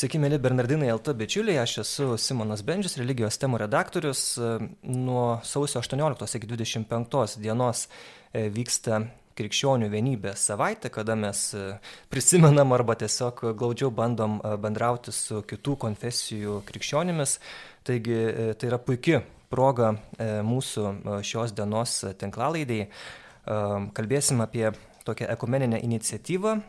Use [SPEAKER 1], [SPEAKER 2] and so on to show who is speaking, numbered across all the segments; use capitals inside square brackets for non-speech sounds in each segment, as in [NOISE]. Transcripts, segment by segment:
[SPEAKER 1] Sveiki, mėly Bernardinai LT bičiuliai, aš esu Simonas Bendžius, religijos temų redaktorius. Nuo sausio 18 iki 25 dienos e, vyksta krikščionių vienybės savaitė, kada mes e, prisimenam arba tiesiog glaudžiau bandom e, bendrauti su kitų konfesijų krikščionimis. Taigi tai yra puikia proga mūsų šios dienos tinklalaidėjai. Kalbėsim apie tokią ekumeninę iniciatyvą,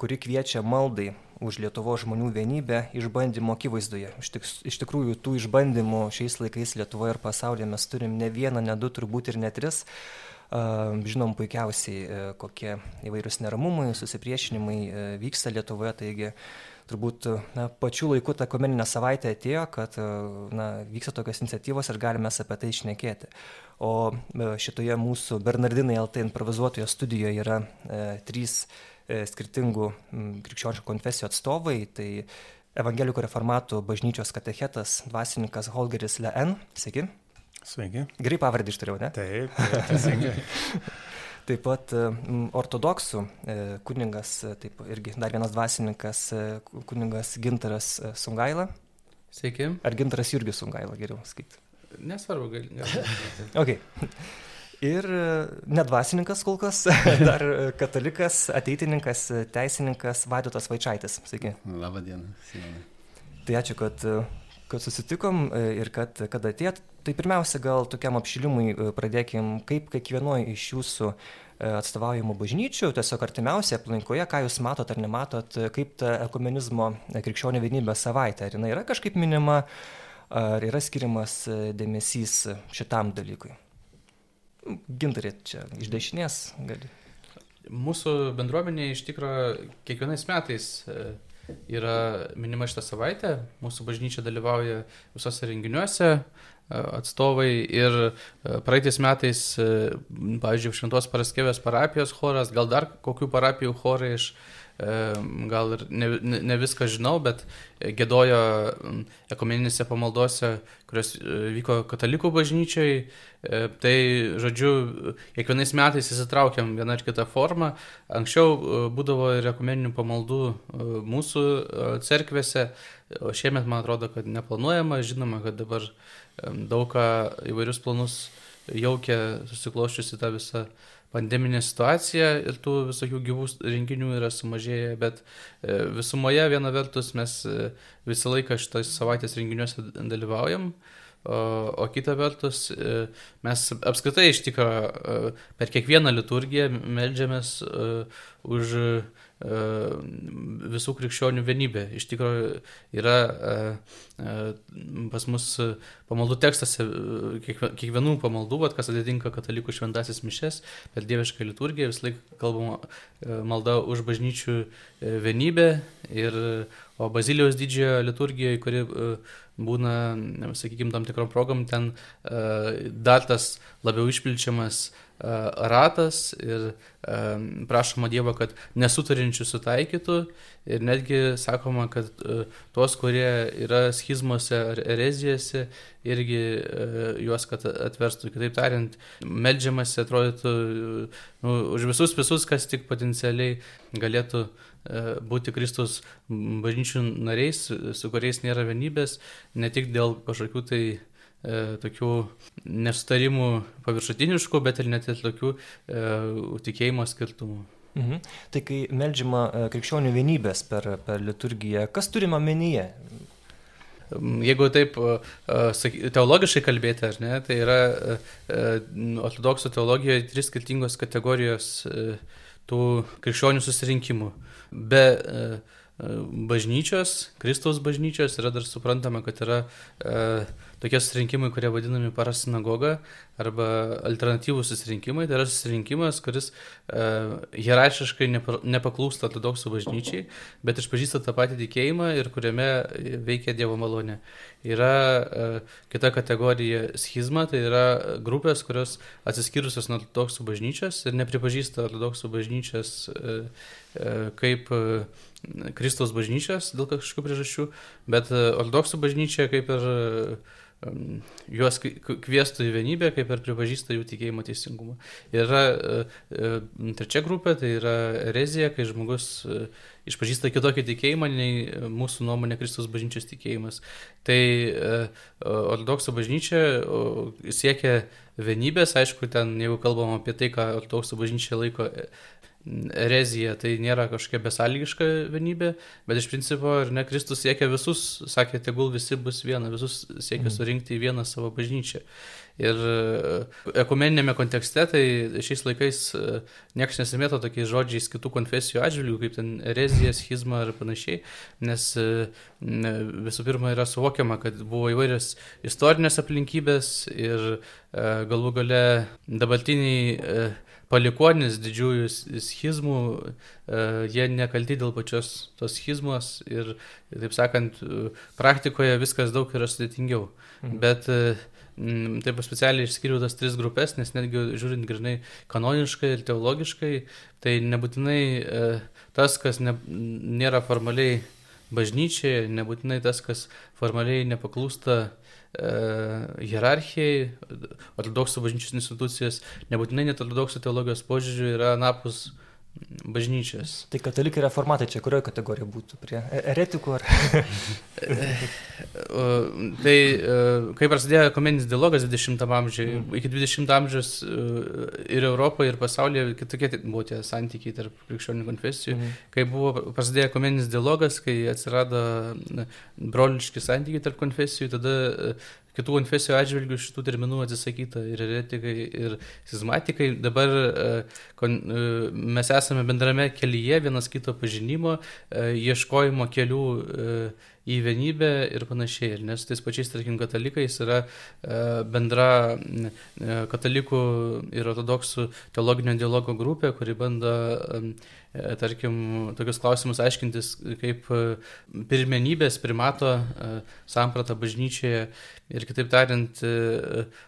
[SPEAKER 1] kuri kviečia maldai už Lietuvo žmonių vienybę išbandymo akivaizdoje. Iš, tik, iš tikrųjų, tų išbandymų šiais laikais Lietuvoje ir pasaulyje mes turim ne vieną, ne du, turbūt ir ne tris. Žinom puikiausiai, kokie įvairius neramumai, susipriešinimai vyksta Lietuvoje, taigi turbūt na, pačiu laiku ta komeninė savaitė atėjo, kad na, vyksta tokios iniciatyvos ir galime apie tai išnekėti. O šitoje mūsų Bernardinai LT improvizuotoje studijoje yra e, trys E, skirtingų krikščioniškų konfesijų atstovai. Tai Evangelikų reformatų bažnyčios katechetas, dvasininkas Holgeris Leen. Sveiki.
[SPEAKER 2] Sveiki.
[SPEAKER 1] Gerai pavardį ištariau, ne?
[SPEAKER 2] Taip, teisingai. [LAUGHS]
[SPEAKER 1] taip pat ortodoksų e, kuningas, e, taip irgi dar vienas dvasininkas, kuningas Gintaras Sungaila.
[SPEAKER 3] Sveiki.
[SPEAKER 1] Ar Gintaras Jurgis Sungaila, geriau sakyti?
[SPEAKER 3] Nesvarbu, gal. gal [LAUGHS]
[SPEAKER 1] okay ir e, nedvasininkas kol kas, [LAUGHS] dar e, katalikas, ateitininkas, teisininkas Vaidotas Vaičiaitis. Sveiki.
[SPEAKER 4] Simonai.
[SPEAKER 1] Tai ačiū, kad, e, kad susitikom ir kad, kad atėjot. Tai pirmiausia, gal tokiam apšilimui pradėkim, kaip kiekvienoje iš jūsų atstovaujamų bažnyčių, tiesiog artimiausiai aplinkoje, ką jūs matot ar nematot, kaip ta ekumenizmo krikščionių vienybės savaitė, ar jinai yra kažkaip minima, ar yra skiriamas dėmesys šitam dalykui. Gintarė čia iš dešinės gali.
[SPEAKER 3] Mūsų bendruomenė iš tikrųjų kiekvienais metais e, yra minima šitą savaitę. Mūsų bažnyčia dalyvauja visose renginiuose e, atstovai ir e, praeitais metais, pavyzdžiui, Šventos Paraskevės parapijos choras, gal dar kokių parapijų chorai iš gal ir ne, ne viską žinau, bet gėdojo ekumeninėse pamaldose, kurios vyko katalikų bažnyčiai. E, tai, žodžiu, kiekvienais metais įsitraukiam vieną ar kitą formą. Anksčiau e, būdavo ir ekumeninių pamaldų e, mūsų cerkvėse, o šiemet man atrodo, kad neplanuojama. Žinoma, kad dabar daug ką įvairius planus jaukia susikloščiusi tą visą pandeminė situacija ir tų visokių gyvų renginių yra sumažėję, bet e, visumoje viena vertus mes e, visą laiką šitos savaitės renginiuose dalyvaujam, o, o kita vertus e, mes apskritai iš tikrųjų per kiekvieną liturgiją melžiamės už visų krikščionių vienybė. Iš tikrųjų yra e, e, pas mus pamaldų tekstuose, kiekvienų pamaldų, vat, kas atitinka katalikų šventasis mišes, per dievišką liturgiją vis laik kalbama malda už bažnyčių vienybę, ir, o Bazilijos didžiojo liturgijoje, kuri būna, sakykime, tam tikrom progom, ten dar tas labiau išpilčiamas ratas ir prašoma Dievo, kad nesutarinčių sutaikytų ir netgi sakoma, kad tuos, kurie yra schizmose ar erezijose, irgi juos, kad atverstų. Kitaip tariant, melžiamasi atrodytų nu, už visus visus, kas tik potencialiai galėtų būti Kristus bažnyčių nariais, su kuriais nėra vienybės, ne tik dėl kažkokių tai e, tokių nesutarimų paviršutiniškų, bet ir net ir tokių e, tikėjimo skirtumų.
[SPEAKER 1] Mhm. Tai kai melžiama e, krikščionių vienybės per, per liturgiją, kas turima menyje?
[SPEAKER 3] Mm, jeigu taip e, teologiškai kalbėti, ar ne, tai yra e, ortodoksų teologijoje trys skirtingos kategorijos tų krikščionių susirinkimų. Be bažnyčios, Kristaus bažnyčios yra dar suprantama, kad yra e, tokie susirinkimai, kurie vadinami parasinagoga arba alternatyvų susirinkimai. Tai yra susirinkimas, kuris e, hierarchiškai nepa, nepaklūsta ortodoksų bažnyčiai, bet išpažįsta tą patį tikėjimą ir kuriame veikia Dievo malonė. Yra e, kita kategorija schizma, tai yra grupės, kurios atsiskyrusios nuo ortodoksų bažnyčios ir nepripažįsta ortodoksų bažnyčios e, e, kaip e, Kristaus bažnyčios dėl kažkokių priežasčių, bet ortodoksų bažnyčia kaip ir juos kvieštų į vienybę, kaip ir pripažįsta jų tikėjimo teisingumą. Yra trečia grupė, tai yra erezija, kai žmogus išpažįsta kitokį tikėjimą nei mūsų nuomonė Kristus bažnyčios tikėjimas. Tai ortodoksų bažnyčia siekia vienybės, aišku, ten jeigu kalbam apie tai, ką ortodoksų bažnyčia laiko erezija, tai nėra kažkokia besalgiška vienybė, bet iš principo ir ne Kristus siekia visus, sakė, tegul visi bus viena, visus siekia mhm. surinkti į vieną savo bažnyčią. Ir e, ekumeninėme kontekste, tai šiais laikais e, niekas nesimėto tokiais žodžiais kitų konfesijų atžvilgių, kaip ten erezija, schizma ir panašiai, nes e, visų pirma yra suvokiama, kad buvo įvairios istorinės aplinkybės ir galų gale dabartiniai palikonis didžiųjų schizmų, e, jie nekalti dėl pačios tos schizmos ir, taip sakant, praktikoje viskas daug yra sudėtingiau. Mhm. Bet e, taip specialiai išskiriau tas tris grupės, nes netgi žiūrint grinai kanoniškai ir teologiškai, tai nebūtinai e, tas, kas ne, nėra formaliai bažnyčiai, nebūtinai tas, kas formaliai nepaklūsta E, hierarchijai, ortodoksų bažnyčios institucijas, nebūtinai net ortodoksų teologijos požiūrių yra anapus bažnyčios.
[SPEAKER 1] Tai katalikai reformatai čia kurioje kategorijoje būtų? Prie e, eretikų ar? [LAUGHS] [LAUGHS]
[SPEAKER 3] tai e, kai prasidėjo komeninis dialogas 20 amžiuje, mm. iki 20 amžiaus ir Europoje, ir pasaulyje kitokie buvo tie santykiai tarp krikščionių konfesijų. Mm. Kai buvo prasidėjo komeninis dialogas, kai atsirado broliški santykiai tarp konfesijų, tada kitų konfesijų atžvilgių šitų terminų atsisakyta ir eretikai, ir sizmatikai. Dabar e, kon, e, mes esame bendrame kelyje vienas kito pažinimo, e, ieškojimo kelių į vienybę ir panašiai. Ir nes tais pačiais, tarkim, katalikais yra bendra katalikų ir ortodoksų teologinio dialogo grupė, kuri bando E, tarkim, tokius klausimus aiškintis, kaip e, pirmenybės primato e, samprata bažnyčioje. Ir kitaip tariant,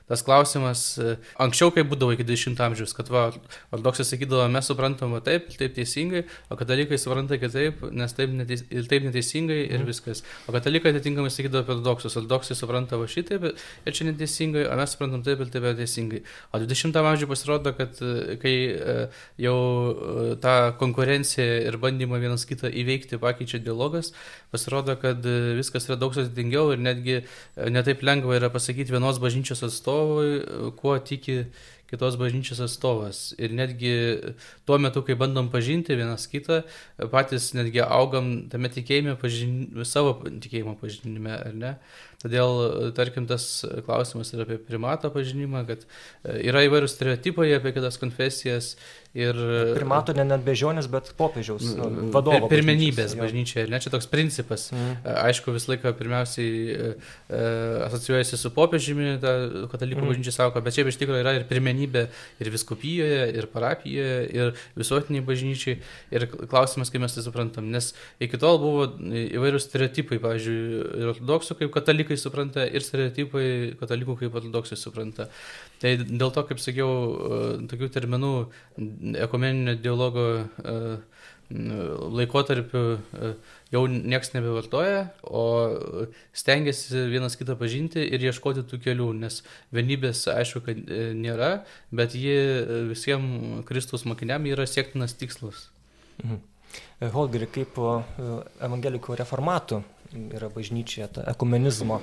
[SPEAKER 3] tas klausimas, anksčiau kaip būdavo iki 20 amžiaus, kad va, ortodoksai sakydavo, mes suprantame taip, taip teisingai, o katalikai supranta kitaip, nes taip, neteis, taip neteisingai ir mhm. viskas. O katalikai atitinkamai sakydavo apie ortodoksus, ortodoksai supranta va šitaip ir čia neteisingai, o mes suprantam taip ir taip neteisingai. O 20 amžiuje pasirodo, kad kai jau ta konkurencija konkurenciją ir bandymą vienas kitą įveikti pakeičia dialogas, pasirodo, kad e, viskas yra daug sudėtingiau ir netgi e, netaip lengva yra pasakyti vienos bažnyčios atstovui, e, kuo tiki kitos bažnyčios atstovas. Ir netgi tuo metu, kai bandom pažinti vienas kitą, patys netgi augam tame tikėjime, pažin... savo tikėjimo pažinime, ar ne? Todėl, tarkim, tas klausimas yra apie primato pažinimą, kad yra įvairūs stereotipai apie kitas konfesijas Ir,
[SPEAKER 1] Primato ne net bežionės, bet popiežiaus nu, vadovo.
[SPEAKER 3] Per, pirmenybės bažnyčioje, ne čia toks principas. Mm. Aišku, visą laiką pirmiausiai e, e, asocijuojasi su popiežiumi, ta katalikų mm. bažnyčia sako, bet čia iš tikrųjų yra ir pirmenybė ir viskupijoje, ir parapijoje, ir visuotiniai bažnyčiai. Ir klausimas, kaip mes tai suprantam, nes iki tol buvo įvairūs stereotipai, pavyzdžiui, ir ortodoksų kaip katalikai supranta, ir stereotipai katalikų kaip ortodoksai supranta. Tai dėl to, kaip sakiau, e, tokių terminų ekumeninio dialogo e, laikotarpiu e, jau niekas nebevartoja, o stengiasi vienas kitą pažinti ir ieškoti tų kelių, nes vienybės aišku, kad nėra, bet ji visiems Kristus mokiniam yra siektinas tikslas.
[SPEAKER 1] Mhm. Holgeri, kaip evangelikų reformatų yra bažnyčioje ta ekumenizmo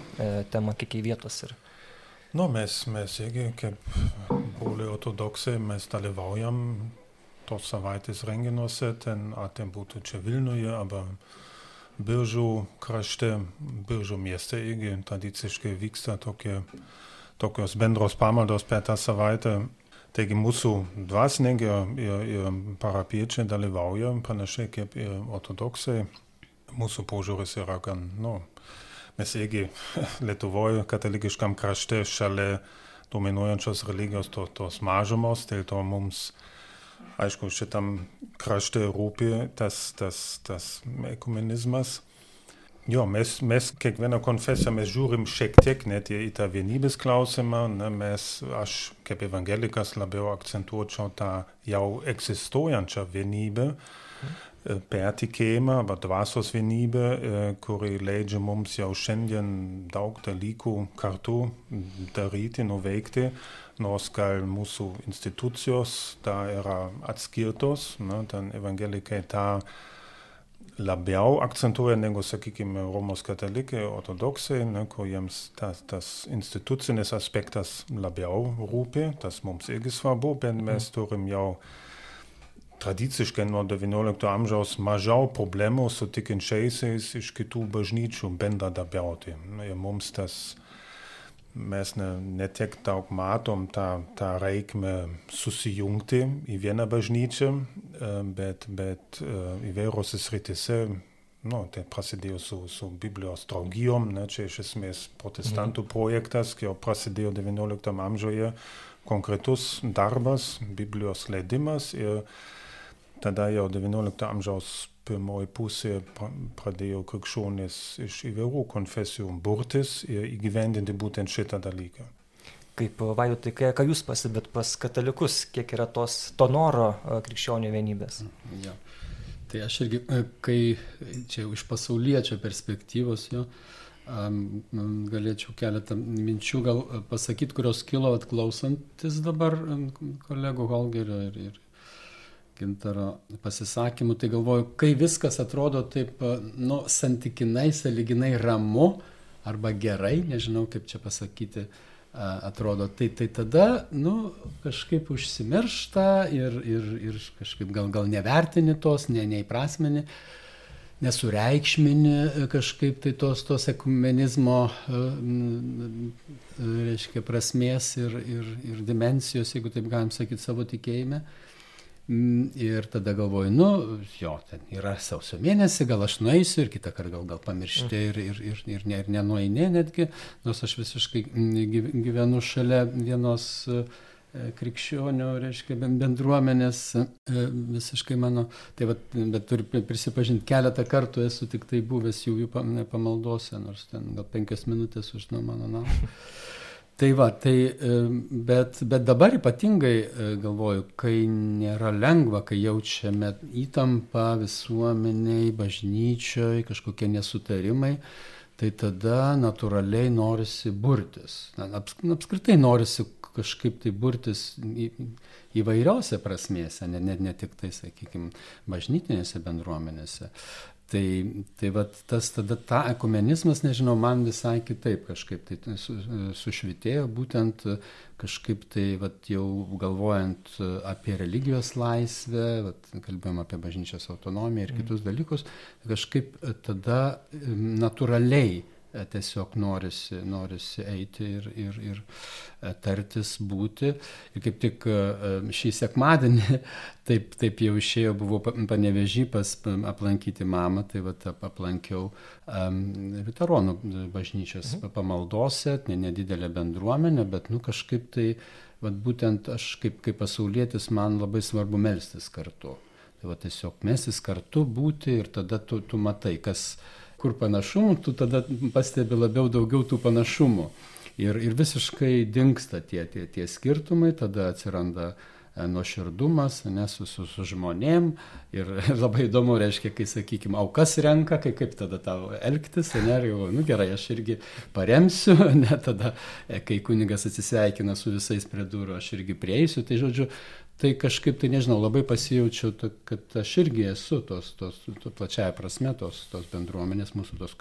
[SPEAKER 1] tema, kiek į vietos ir
[SPEAKER 2] Nu, mes, mes irgi, kaip broliai ortodoksai, mes dalyvaujam tos savaitės renginiuose, ten, ar ten būtų čia Vilniuje, arba Biržų krašte, Biržų mieste irgi tradiciškai vyksta tokie, tokios bendros pamaldos per tą savaitę. Taigi mūsų dvasininkai ir, ir parapiečiai dalyvauja panašiai kaip ir ortodoksai. Mūsų požiūris yra gan, nu, mes irgi [LAUGHS] Lietuvoje katalikiškam krašte šalia dominuojančios religijos to, tos mažumos, dėl to mums, aišku, šitam krašte rūpi tas, tas, tas ekumenizmas. Jo, mes, mes kiekvieną konfesiją mes žiūrim šiek tiek net į tą vienybės klausimą, ne, mes, aš kaip evangelikas labiau akcentuočiau tą jau egzistuojančią vienybę, pertikėjimą arba dvasios vienybę, kuri leidžia mums jau šiandien daug dalykų kartu daryti, nuveikti, nors gal mūsų institucijos da yra atskirtos, ne, ten evangelikai tą labiau akcentuoja negu, sakykime, Romos katalikai, ortodoksai, ne, kur jiems tas, tas institucinis aspektas labiau rūpi, tas mums irgi svarbu, bet mes turim jau tradiciškai nuo XIX amžiaus mažiau problemų su tikinčiaisiais iš kitų bažnyčių bendradarbiauti. Ir mums tas, mes ne, ne tiek daug matom tą, tą reikmę susijungti į vieną bažnyčią, bet, bet įvairiose sritise nu, tai prasidėjo su, su Biblijos draugijom, ne, čia iš esmės protestantų mhm. projektas, jau prasidėjo XIX amžiuje, konkretus darbas, Biblijos leidimas ir tada jau XIX amžiaus pirmoji pusė pradėjo krikščionys iš įvairių konfesijų burtis ir įgyvendinti būtent šitą dalyką.
[SPEAKER 1] Kaip vaidotai, ką jūs pasibėt pas katalikus, kiek yra tos, to noro krikščionių vienybės?
[SPEAKER 4] Ja. Tai aš irgi, kai čia iš pasaulietčio perspektyvos jo, galėčiau keletą minčių gal pasakyti, kurios kilo atklausantis dabar kolegų Holgerio ir, ir Gintaro pasisakymų, tai galvoju, kai viskas atrodo taip, nu, santykinai, saliginai ramu arba gerai, nežinau kaip čia pasakyti, atrodo, tai, tai tada, nu, kažkaip užsimiršta ir, ir, ir kažkaip gal, gal nevertini tos, ne, neįprasmeni, nesureikšmini kažkaip tai tos, tos ekumenizmo, reiškia, prasmės ir, ir, ir dimensijos, jeigu taip galim sakyti, savo tikėjime. Mm, ir tada galvoju, nu, jo, ten yra sausio mėnesį, gal aš nueisiu ir kitą kartą gal, gal pamiršti ir, ir, ir, ir, ne, ir nenueini netgi, nors aš visiškai mm, gyvenu šalia vienos e, krikščionių, reiškia, bendruomenės, e, visiškai mano, tai va, bet turiu prisipažinti, keletą kartų esu tik tai buvęs jų, jų pamaldose, nors ten gal penkias minutės už nuo mano namų. [LAUGHS] Tai va, tai, bet, bet dabar ypatingai e, galvoju, kai nėra lengva, kai jaučiame įtampą visuomeniai, bažnyčioj, kažkokie nesutarimai, tai tada natūraliai norisi burtis. Apskritai norisi kažkaip tai burtis į, įvairiose prasmėse, ne, ne, ne tik tai, sakykime, bažnytinėse bendruomenėse. Tai, tai vat, tas tada ta ekumenizmas, nežinau, man visai kitaip kažkaip tai su, sušvitėjo, būtent kažkaip tai vat, jau galvojant apie religijos laisvę, vat, kalbėjom apie bažnyčios autonomiją ir mm. kitus dalykus, kažkaip tada natūraliai E, tiesiog norisi, norisi eiti ir, ir, ir e, tartis, būti. Ir kaip tik e, šį sekmadienį, [LAUGHS] taip, taip jau išėjo, buvau panevežį pas aplankyti mamą, tai va aplankiau um, Vitaronų bažnyčios mhm. pamaldose, ne, nedidelė bendruomenė, bet nu kažkaip tai, va būtent aš kaip, kaip pasaulietis man labai svarbu melstis kartu. Tai va tiesiog melstis kartu, būti ir tada tu, tu matai, kas kur panašumų, tu tada pastebi labiau daugiau tų panašumų. Ir, ir visiškai dinksta tie, tie, tie skirtumai, tada atsiranda e, nuoširdumas, nes su, su, su žmonėm. Ir, [LAUGHS] labai įdomu, reiškia, kai, sakykime, aukas renka, kai kaip tada tau elgtis, ne, ir jau, nu gerai, aš irgi paremsiu, [LAUGHS] ne, tada, e, kai kunigas atsisveikina su visais prie durų, aš irgi prieisiu. Tai žodžiu, tai kažkaip tai nežinau, labai pasijaučiau, kad aš irgi esu tos, tos, plačiaja prasme tos, tos bendruomenės, mūsų tos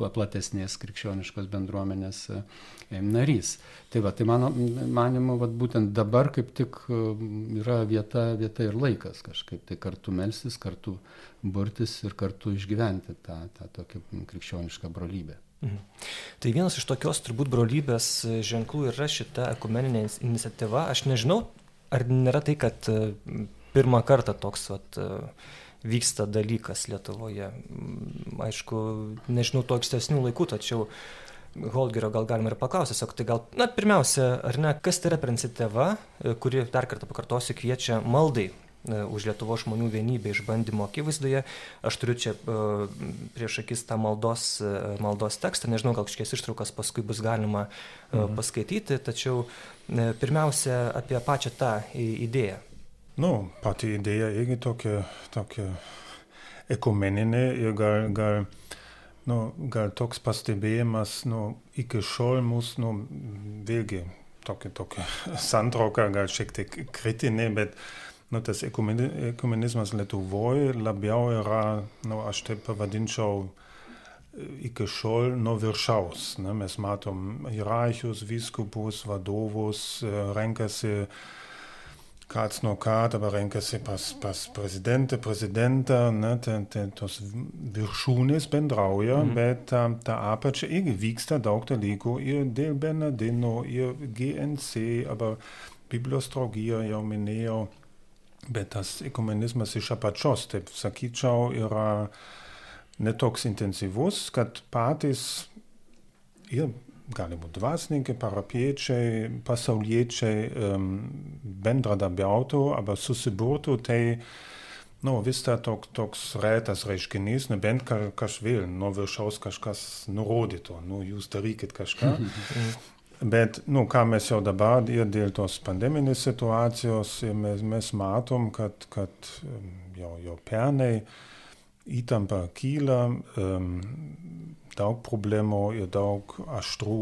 [SPEAKER 4] platesnės krikščioniškos bendruomenės e, narys. Tai va, tai mano manimu, va, būtent dabar kaip tik e, yra vieta, vieta ir laikas kažkaip tai kartu melstis, kartu burtis ir kartu išgyventi tą, tą tokią krikščionišką brolybę. Mhm.
[SPEAKER 1] Tai vienas iš tokios turbūt brolybės ženklų yra šita ekumeninė iniciatyva. Aš nežinau, ar nėra tai, kad e, pirmą kartą toks vat, e, vyksta dalykas Lietuvoje? Aišku, nežinau to ankstesnių laikų, tačiau Holgerio gal galima ir paklausyti, tiesiog tai gal, na, pirmiausia, ar ne, kas tai yra per iniciatyva, e, kuri, dar kartą pakartosiu, kviečia maldai už Lietuvo žmonių vienybę išbandymo akivaizdoje. Aš turiu čia prieš akis tą maldos, maldos tekstą, nežinau, gal kažkies ištraukas paskui bus galima mhm. paskaityti, tačiau E, pirmiausia, apie pačią tą idėją.
[SPEAKER 2] Nu, pati idėja irgi tokia, tokia ekumeninė ir gal, gal, nu, gal toks pastebėjimas, nu, iki šiol mūsų, nu, vėlgi, tokia, tokia [LAUGHS] santrauka, gal šiek tiek kritinė, bet nu, tas ekumenizmas Lietuvoje labiau yra, nu, aš taip pavadinčiau, iki šiol nuo viršaus. Ne? Mes matom hierarchijos, vyskupus, vadovus, renkasi kāds no kā, dabar renkasi pas, pas prezidentą, prezidentą, ne, ten, ten tos viršūnės bendrauja, mhm. bet ta, ta apačia irgi vyksta daug dalykų ir dėl Bernardino, ir GNC, aber Biblijos draugija jau minėjau, bet tas ekumenizmas iš apačios, taip sakyčiau, yra ne toks intensyvus, kad patys ir gali būti dvasininkai, parapiečiai, pasauliečiai um, bendradarbiautų arba susiburtų, tai nu, vis dar toks, toks retas reiškinys, nebent kažkas vėl nuo viršaus kažkas nurodytų, nu, jūs darykit kažką. [LAUGHS] Bet, nu, ką mes jau dabar ir dėl tos pandeminės situacijos, mes, mes matom, kad, kad jau, jau pernai įtampa kyla, um, daug problemų ir daug aštrų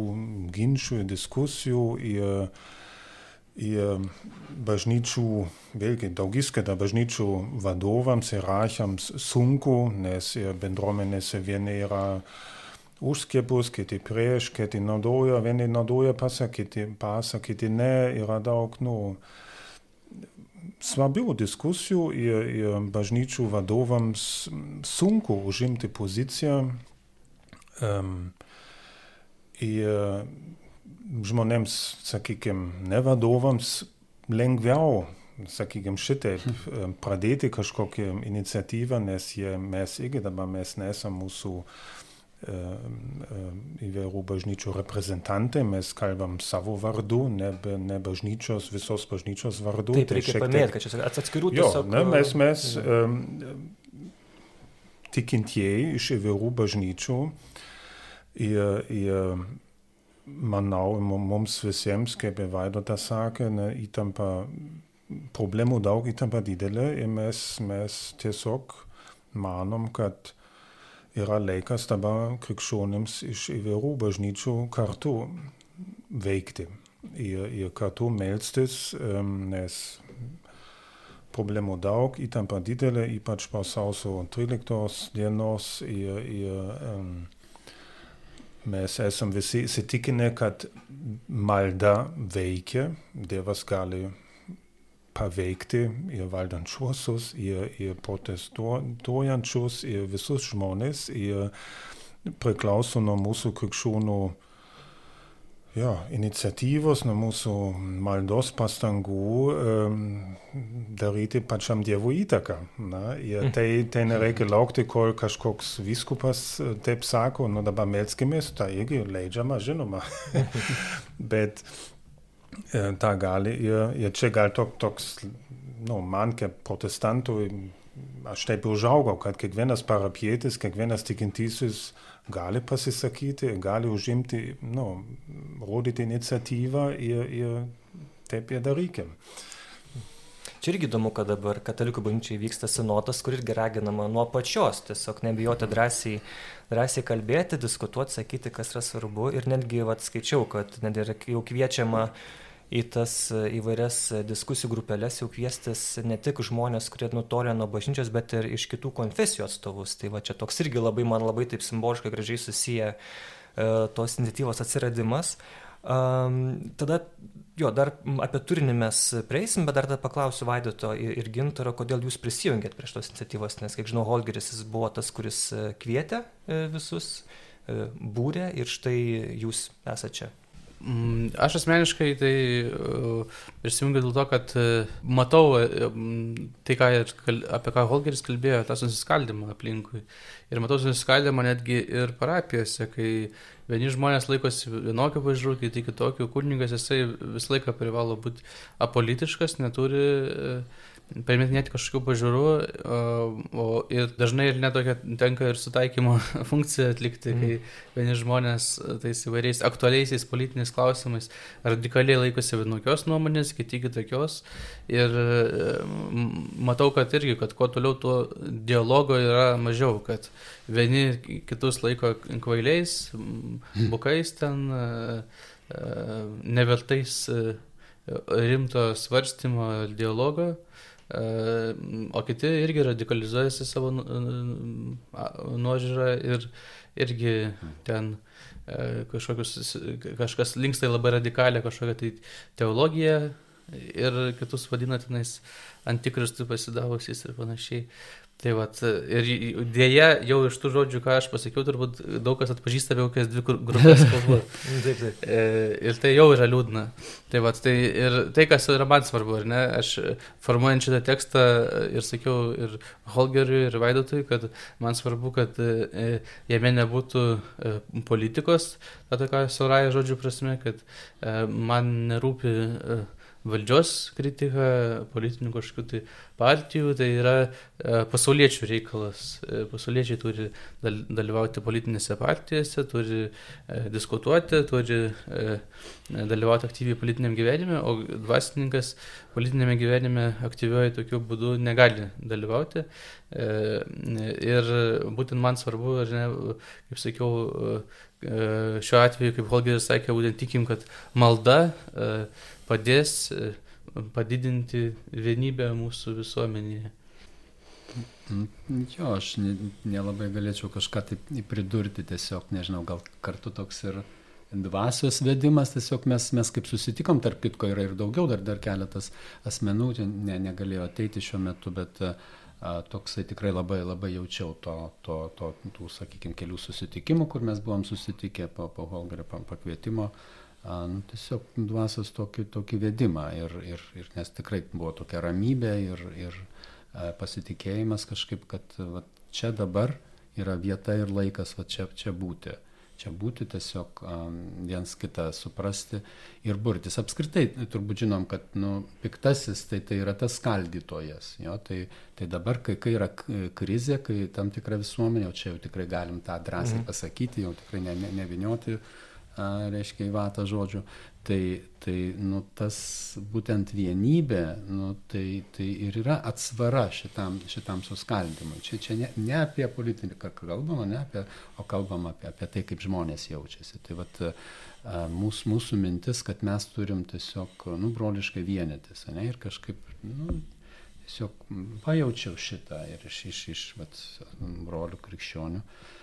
[SPEAKER 2] ginčių ir diskusijų. Ir, ir bažnyčių, vėlgi daugiskaita bažnyčių vadovams ir rašiams sunku, nes ir bendruomenėse vieni yra už skiepus, kiti prieš, kiti naudoja, vieni naudoja pasą, kiti pasą, kiti ne, yra daug, nu, svarbių diskusijų ir, ir bažnyčių vadovams sunku užimti poziciją. Um, ir žmonėms, sakykime, ne vadovams lengviau, sakykime, šitaip pradėti kažkokią iniciatyvą, nes jie, mes irgi dabar mes nesame mūsų įvairių bažnyčių reprezentantai, mes kalbam savo vardu, ne, ne bažnyčios, visos bažnyčios vardu.
[SPEAKER 1] Taip, tai reikia paminėti, kad čia atskirų
[SPEAKER 2] tiesiog. Ne, mes, mes um, tikintieji iš įvairių bažnyčių ir, ir manau, mums visiems, kaip ir Vaidotas sakė, ne, įtampa, problemų daug, įtampa didelė ir mes, mes tiesiog manom, kad yra laikas dabar krikščionims iš įvairių bažnyčių kartu veikti ir, ir kartu melstis, nes problemų daug, įtampa didelė, ypač po sausio 13 dienos ir, ir um, mes esam visi įsitikinę, kad malda veikia, Dievas gali paveikti ir valdančiuosius, ir, ir protestuojančius, ir visus žmonės, ir priklauso nuo mūsų krikščionių ja, iniciatyvos, nuo mūsų maldos pastangų um, daryti pačiam Dievui įtaką. Na, ir tai, tai nereikia laukti, kol kažkoks viskupas taip sako, nu dabar melskimės, tai irgi leidžiama, žinoma. [LAUGHS] Bet tą gali ir, ir čia gal tok, toks, nu, man kaip protestantui, aš taip užaugau, kad kiekvienas parapietis, kiekvienas tikintysis gali pasisakyti, gali užimti, nu, rodyti iniciatyvą ir, ir taip ir darykim.
[SPEAKER 1] Čia irgi įdomu, kad dabar katalikų bažnyčiai vyksta sinotas, kur irgi raginama nuo pačios, tiesiog nebijoti drąsiai, drąsiai kalbėti, diskutuoti, sakyti, kas yra svarbu. Ir netgi, vad, skaičiau, kad net ir jau kviečiama uh, į tas e, įvairias e, diskusijų grupelės jau kviestis ne tik žmonės, kurie nutolė nuo bažnyčios, bet ir iš kitų konfesijų atstovus. Tai va čia toks irgi labai, man labai taip simboliškai gražiai susiję e, tos iniciatyvos atsiradimas. Um, tada, jo, dar apie turinį mes prieisim, bet dar tada paklausiu Vaidoto ir, ir Gintaro, kodėl jūs prisijungėt prie šitos iniciatyvos, nes, kiek žinau, Holgeris jis buvo tas, kuris kvietė visus, būrė ir štai jūs esate čia.
[SPEAKER 3] Mm, aš asmeniškai tai prisijungiu dėl to, kad e, matau e, tai, ką, apie ką Holgeris kalbėjo, tą susiskaldimą aplinkui. Ir matau susiskaldimą netgi ir parapijose, kai vieni žmonės laikosi vienokio pažiūrų, kiti kitokių. Kūrininkas jisai visą laiką privalo būti apolitiškas, neturi, e, permetinėti kažkokių pažiūrų, o, o ir dažnai ir netokia tenka ir sutaikymo [LAUGHS] funkcija atlikti, mm. kai vieni žmonės tais įvairiais aktualiaisiais politiniais klausimais radikaliai laikosi vienokios nuomonės, kiti kitokios. Ir matau, kad irgi, kad kuo toliau, tuo dialogo yra mažiau, kad vieni kitus laiko kvailiais, mm. bukais ten, nevertais rimto svarstymo, dialogo. O kiti irgi radikalizuojasi savo nu, nuožiūrą ir irgi ten kažkokius, kažkas linksta į labai radikalią kažkokią tai teologiją ir kitus vadina tenais antikristų pasidavusiais ir panašiai. Tai vat, ir dėja, jau iš tų žodžių, ką aš pasakiau, turbūt daug kas atpažįsta apie kokias dvi grupės [LAUGHS] kalbų.
[SPEAKER 1] taip, taip.
[SPEAKER 3] E, ir tai jau yra liūdna. Tai, vat, tai, ir tai, kas yra man svarbu, ar ne, aš formuojant šitą tekstą ir sakiau ir Holgeriui, ir Vaidotui, kad man svarbu, kad e, jame nebūtų e, politikos, tada ką Sauraja žodžių prasme, kad man nerūpi valdžios kritika, politinių kažkokių tai partijų, tai yra e, pasauliečių reikalas. E, pasauliečiai turi dalyvauti politinėse partijose, turi e, diskutuoti, turi dalyvauti aktyviai politiniam gyvenime, o dvasininkas politinėme gyvenime aktyviuoju tokiu būdu negali dalyvauti. Ir būtent man svarbu, ne, kaip sakiau, šiuo atveju, kaip Holgeris sakė, būtent tikim, kad malda padės e, padidinti vienybę mūsų visuomenėje.
[SPEAKER 4] Mm, jo, aš nelabai galėčiau kažką taip pridurti, tiesiog, nežinau, gal kartu toks ir dvasios vedimas, tiesiog mes, mes kaip susitikom, tarp kitko yra ir daugiau, dar, dar keletas asmenų, ne, negalėjo ateiti šiuo metu, bet a, toksai tikrai labai, labai jaučiau to, to, to, tų, sakykime, kelių susitikimų, kur mes buvom susitikę po, po Holgerio pakvietimo. Pa nu, tiesiog dvasios tokį, tokį vedimą ir, ir, ir nes tikrai buvo tokia ramybė ir, ir pasitikėjimas kažkaip, kad va, čia dabar yra vieta ir laikas va, čia, čia būti. Čia būti tiesiog um, viens kitą suprasti ir burtis. Apskritai, turbūt žinom, kad nu, piktasis tai, tai yra tas skaldytojas. Jo? Tai, tai dabar, kai, kai yra krizė, kai tam tikra visuomenė, jau čia jau tikrai galim tą drąsiai mhm. pasakyti, jau tikrai ne, ne, nevinioti. Ne a, reiškia į vatą žodžių, tai, tai nu, tas būtent vienybė, nu, tai, tai ir yra atsvara šitam, šitam suskaldimui. Čia, čia ne, ne apie politiką kalbama, ne apie, o kalbama apie, apie tai, kaip žmonės jaučiasi. Tai vat, mūsų, mūsų mintis, kad mes turim tiesiog, nu, broliškai vienytis, ne, ir kažkaip, nu, tiesiog pajaučiau šitą ir iš, iš, iš vat, brolių krikščionių. E,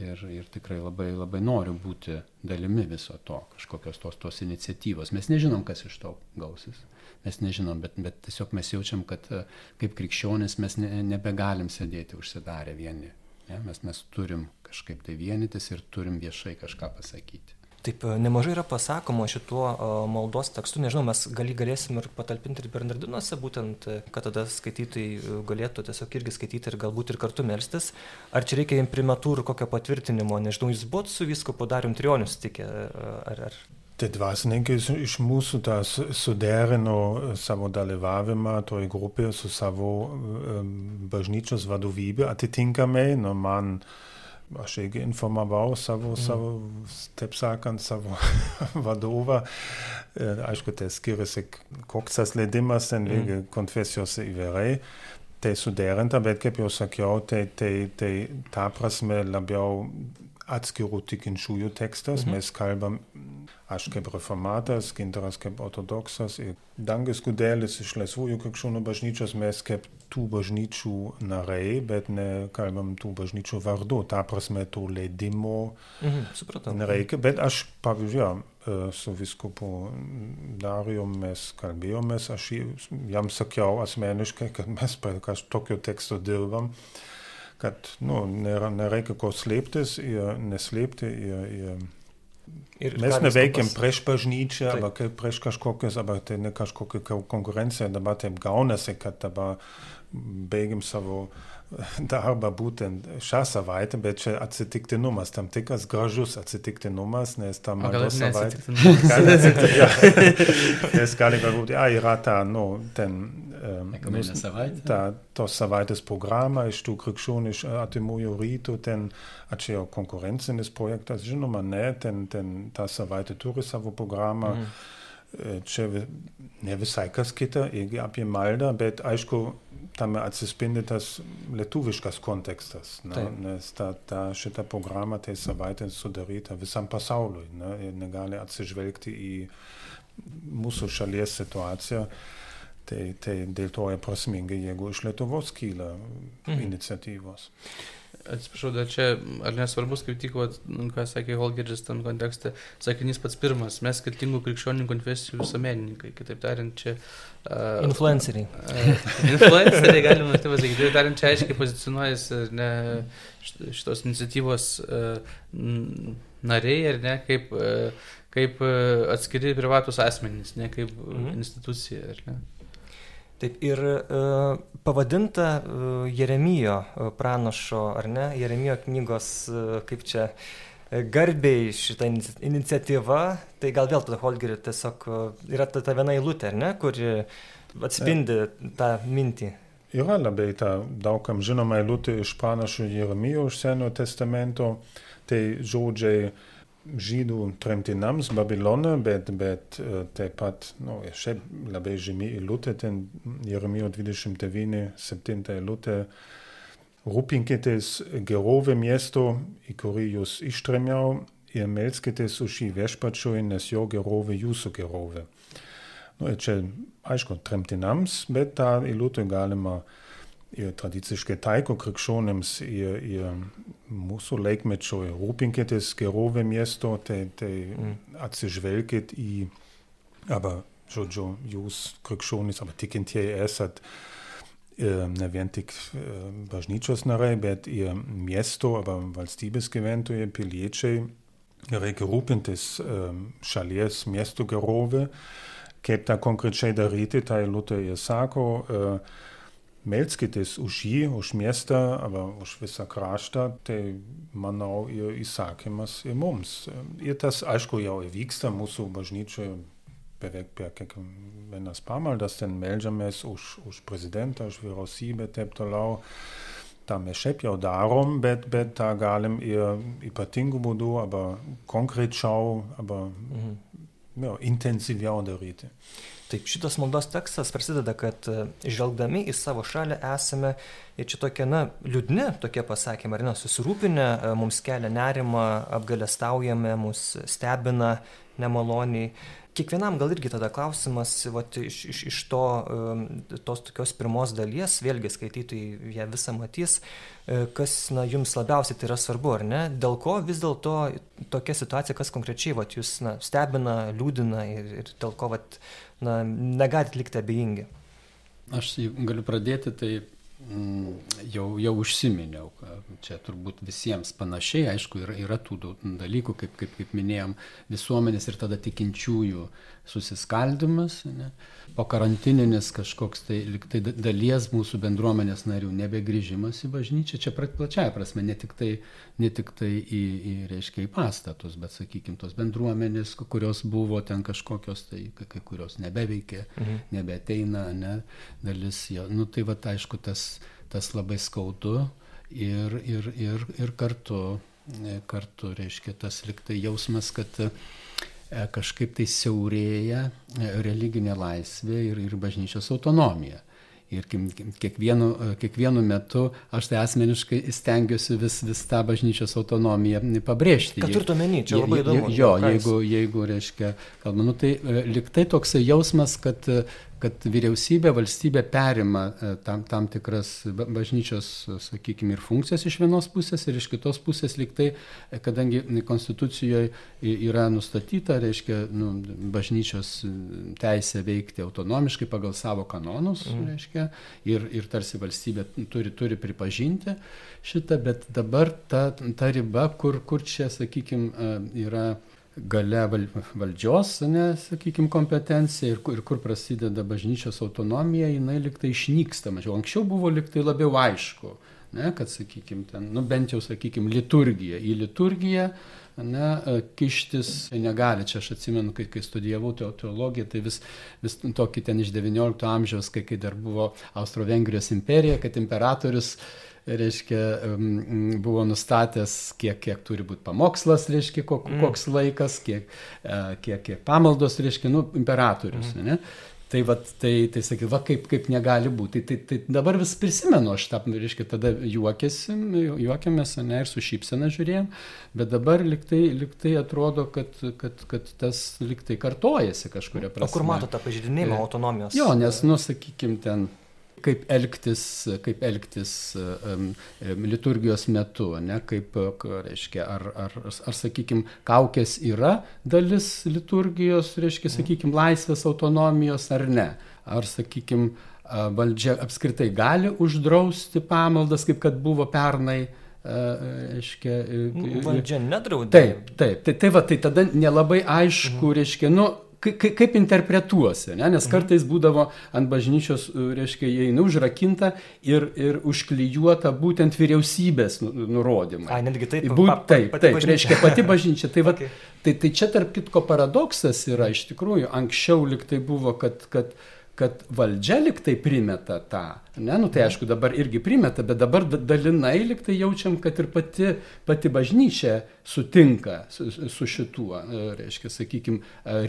[SPEAKER 4] ir, ir tikrai labai, labai noriu būti dalimi viso to, kažkokios tos, tos iniciatyvos. Mes nežinom, kas iš to gausis. Mes nežinom, bet, bet tiesiog mes jaučiam, kad e, kaip krikščionis mes ne, nebegalim sėdėti užsidarę vieni. Ne? Mes, mes turim kažkaip tai vienytis ir turim viešai kažką pasakyti.
[SPEAKER 1] Taip, e, nemažai yra pasakoma šituo e, maldos tekstu, nežinau, mes gali galėsim ir patalpinti ir Bernardinuose, būtent, e, kad tada skaitytojai galėtų tiesiog irgi skaityti ir galbūt ir kartu melstis. Ar čia reikia imprimatūrų kokio patvirtinimo, nežinau, jūs buvot su viskupu Darium Trioniu sutikę, ar, ar
[SPEAKER 2] Tie dvasininkai iš mūsų tą suderino savo dalyvavimą toj grupėje su savo bažnyčios vadovybė atitinkamai. Nu, man uh, aš irgi informavau savo, mm. savo taip sakant, savo [LAUGHS] vadovą. Ir aišku, tai skiriasi, koks tas leidimas, ten mm. irgi konfesijos įvairiai. Tai suderinta, bet kaip jau sakiau, tai, tai, tai ta prasme labiau atskirų tikinčiųjų tekstas. Mhm. Mes kalbam, aš kaip reformatas, gintaras kaip ortodoksas ir Dangis Gudelis iš Laisvųjų krikščionių bažnyčios, mes kaip tų bažnyčių nariai, bet nekalbam tų bažnyčių vardu. Ta prasme, tų leidimų
[SPEAKER 1] mhm, supratau.
[SPEAKER 2] nereikia. Bet aš, pavyzdžiui, e, su viskupu Darijom mes kalbėjomės, aš jam sakiau asmeniškai, kad mes prie kažkokio teksto dirbam kad nu, nėra, nereikia ko slėptis ir neslėpti. Ir, ir Ir mes neveikiam prieš bažnyčią, arba kaip prieš kažkokius, arba tai ne kažkokia konkurencija, dabar taip gaunasi, kad dabar baigiam savo darbą būtent šią savaitę, bet čia atsitiktinumas, tam tikras gražus atsitiktinumas, nes ta
[SPEAKER 3] maldos
[SPEAKER 2] savaitė.
[SPEAKER 3] Gali
[SPEAKER 2] atsitikti, ja. nes gali galbūt, ja, yra ta, nu, ten.
[SPEAKER 4] Um, savaitė.
[SPEAKER 2] Ta, tos savaitės programa iš tų krikščioniškų atimųjų rytų, ten, a čia jau konkurencinis projektas, žinoma, ne, ten, ten ta savaitė turi savo programą. Mm. Čia ne visai kas kita, irgi apie maldą, bet aišku, tame atsispindi tas lietuviškas kontekstas, na, Taip. nes ta, ta, šita programa tai savaitė sudaryta visam pasauliui na, ir negali atsižvelgti į mūsų šalies situaciją. Tai, tai dėl to yra prasminga, jeigu iš Lietuvos kyla mhm. iniciatyvos.
[SPEAKER 3] Atsiprašau, dar čia, ar nesvarbus, kaip tik, vat, ką sakė Holgeris tam kontekste, sakinys pats pirmas, mes skirtingų krikščionių konfesijų visuomenininkai, kitaip tariant, čia...
[SPEAKER 1] Uh, influenceriai.
[SPEAKER 3] Uh, influenceriai, galima taip pasakyti, kitaip tariant, čia aiškiai pozicionuojasi ne, šitos iniciatyvos uh, nariai, ar ne, kaip, uh, kaip atskiri privatus asmenys, ne kaip mhm. institucija, ar ne.
[SPEAKER 1] Taip ir uh, pavadinta uh, Jeremijo uh, pranašo, ar ne, Jeremijo knygos, kaip čia, garbiai šitą iniciatyvą, tai gal vėl tada Holgeri tiesiog yra ta, ta viena eilutė, ne, kuri atspindi tą mintį.
[SPEAKER 2] Yra labai ta daugam žinoma eilutė iš pranašo Jeremijo iš Senojo testamento, tai žodžiai žydų tremtinams Babilone, bet, bet taip pat, nu, šiaip labai žymi eilutė, ten Jeremijo 29, 7 eilutė, rūpinkitės gerovę miesto, į kurį jūs ištremiau, ir melskitės už jį viešpačiui, nes jo gerovė jūsų gerovė. Nu, čia, aišku, tremtinams, bet tą eilutę galima uh, ir tradiciškai taiko krikščionėms ir, ir mūsų laikmečio rūpinkitės gerovę miesto, tai, tai mm. atsižvelkit į, arba, žodžiu, jūs krikščionys, arba tikintieji esat ne vien tik bažnyčios narai, bet ir miesto arba valstybės gyventojai, piliečiai, reikia rūpintis šalies miesto gerovę. Kaip tą konkrečiai daryti, tai Luther ir sako, uh, melskitės už jį, už miestą, arba už visą kraštą, tai manau ir įsakymas ir mums. Ir tas, aišku, jau įvyksta mūsų bažnyčioje beveik per kiekvienas pamaldas, ten melžiamės už, už prezidentą, už vyriausybę taip toliau. tą mes šiaip jau darom, bet, bet tą galim ir ypatingų būdų, arba konkrečiau, arba mhm. jo, intensyviau daryti.
[SPEAKER 1] Taip, šitas maldos tekstas prasideda, kad e, žvelgdami į savo šalį esame ir čia tokie, na, liūdni tokie pasakymai, ar ne, susirūpinę, e, mums kelia nerimą, apgalestaujame, mus stebina nemaloniai. Kiekvienam gal irgi tada klausimas, vat, iš, iš, iš to, e, tos tokios pirmos dalies, vėlgi skaitytojai ją visą matys, kas na, jums labiausiai tai yra svarbu, ar ne? Dėl ko vis dėlto tokia situacija, kas konkrečiai vat, jūs na, stebina, liūdina ir, ir dėl ko vat, na, negalit likti abejingi.
[SPEAKER 4] Aš galiu pradėti, tai jau, jau užsiminiau, čia turbūt visiems panašiai, aišku, yra, yra tų dalykų, kaip, kaip, kaip minėjom, visuomenės ir tada tikinčiųjų susiskaldimas. Ne? po karantininis kažkoks tai, tai dalies mūsų bendruomenės narių nebegrįžimas į bažnyčią, čia plačiaja prasme, ne tik tai, ne tik tai į, į, reiškia, į pastatus, bet, sakykime, tos bendruomenės, kurios buvo ten kažkokios, tai kai kurios nebeveikia, mhm. nebeteina, ne, dalis jo, nu tai va, aišku, tas, tas labai skaudu ir, ir, ir, ir kartu, kartu, reiškia, tas liktai jausmas, kad E, kažkaip tai siaurėja e, religinė laisvė ir, ir bažnyčios autonomija. Ir kiekvienu, e, kiekvienu metu aš tai asmeniškai stengiuosi vis, vis tą bažnyčios autonomiją pabrėžti.
[SPEAKER 1] Ką turite omeny, čia labai įdomu.
[SPEAKER 4] Jo, jeigu, jeigu reiškia, kalba, nu, tai liktai toksai jausmas, kad kad vyriausybė, valstybė perima e, tam, tam tikras bažnyčios, sakykime, ir funkcijas iš vienos pusės ir iš kitos pusės liktai, e, kadangi konstitucijoje yra nustatyta, reiškia, nu, bažnyčios teisė veikti autonomiškai pagal savo kanonus, mm. reiškia, ir, ir tarsi valstybė turi, turi pripažinti šitą, bet dabar ta, ta riba, kur, kur čia, sakykime, yra gale val, valdžios, sakykime, kompetencija ir kur, ir kur prasideda bažnyčios autonomija, jinai liktai išnyksta mažiau. Anksčiau buvo liktai labiau aišku. ne, kad, sakykime, ten, nu bent jau, sakykime, liturgija. Į liturgiją ne, kištis negali. Čia aš atsimenu, kai, kai studijavau teologiją, tai vis, vis tokį ten iš XIX amžiaus, kai, kai dar buvo Austro-Vengrijos imperija, kad imperatorius reiškia, buvo nustatęs, kiek, kiek turi būti pamokslas, reiškia, koks laikas, kiek, kiek, kiek pamaldos, reiškia, nu, imperatorius. Mm. Ne? Tai, va, tai, tai sakyt, va, kaip, kaip negali būti. Tai, tai, tai dabar vis prisimenu, aš tą, reiškia, tada juokėsi, juokėmės, ne, ir su šypsena žiūrėjom, bet dabar liktai, liktai atrodo, kad, kad, kad tas liktai kartojasi kažkuria prasme.
[SPEAKER 1] O kur matote tą pažydinėjimą e, autonomijos?
[SPEAKER 4] Jo, nes, nu, sakykime, ten kaip elgtis, kaip elgtis um, liturgijos metu, ne, kaip, reiškia, ar, ar, ar, sakykime, kaukės yra dalis liturgijos, reiškia, sakykime, laisvės autonomijos ar ne. Ar, sakykime, valdžia apskritai gali uždrausti pamaldas, kaip kad buvo pernai, reiškia.
[SPEAKER 1] Valdžia nedraudė.
[SPEAKER 4] Taip, taip, tai, tai va, tai tada nelabai aišku, mhm. reiškia, nu, kaip, kaip interpretuosi, ne? nes mhm. kartais būdavo ant bažnyčios, reiškia, įeina užrakinta ir, ir užklijuota būtent vyriausybės nu, nurodymai.
[SPEAKER 1] A, netgi taip.
[SPEAKER 4] Būt, pa, taip, pati taip, bažnyčia. reiškia pati bažnyčia. Tai, [LAUGHS] okay. va, tai, tai čia tarp kitko paradoksas yra iš tikrųjų, anksčiau liktai buvo, kad, kad kad valdžia liktai primeta tą. Ne, nu tai aišku, dabar irgi primeta, bet dabar dalinai liktai jaučiam, kad ir pati, pati bažnyčia sutinka su, su šituo, e, reiškia, sakykime,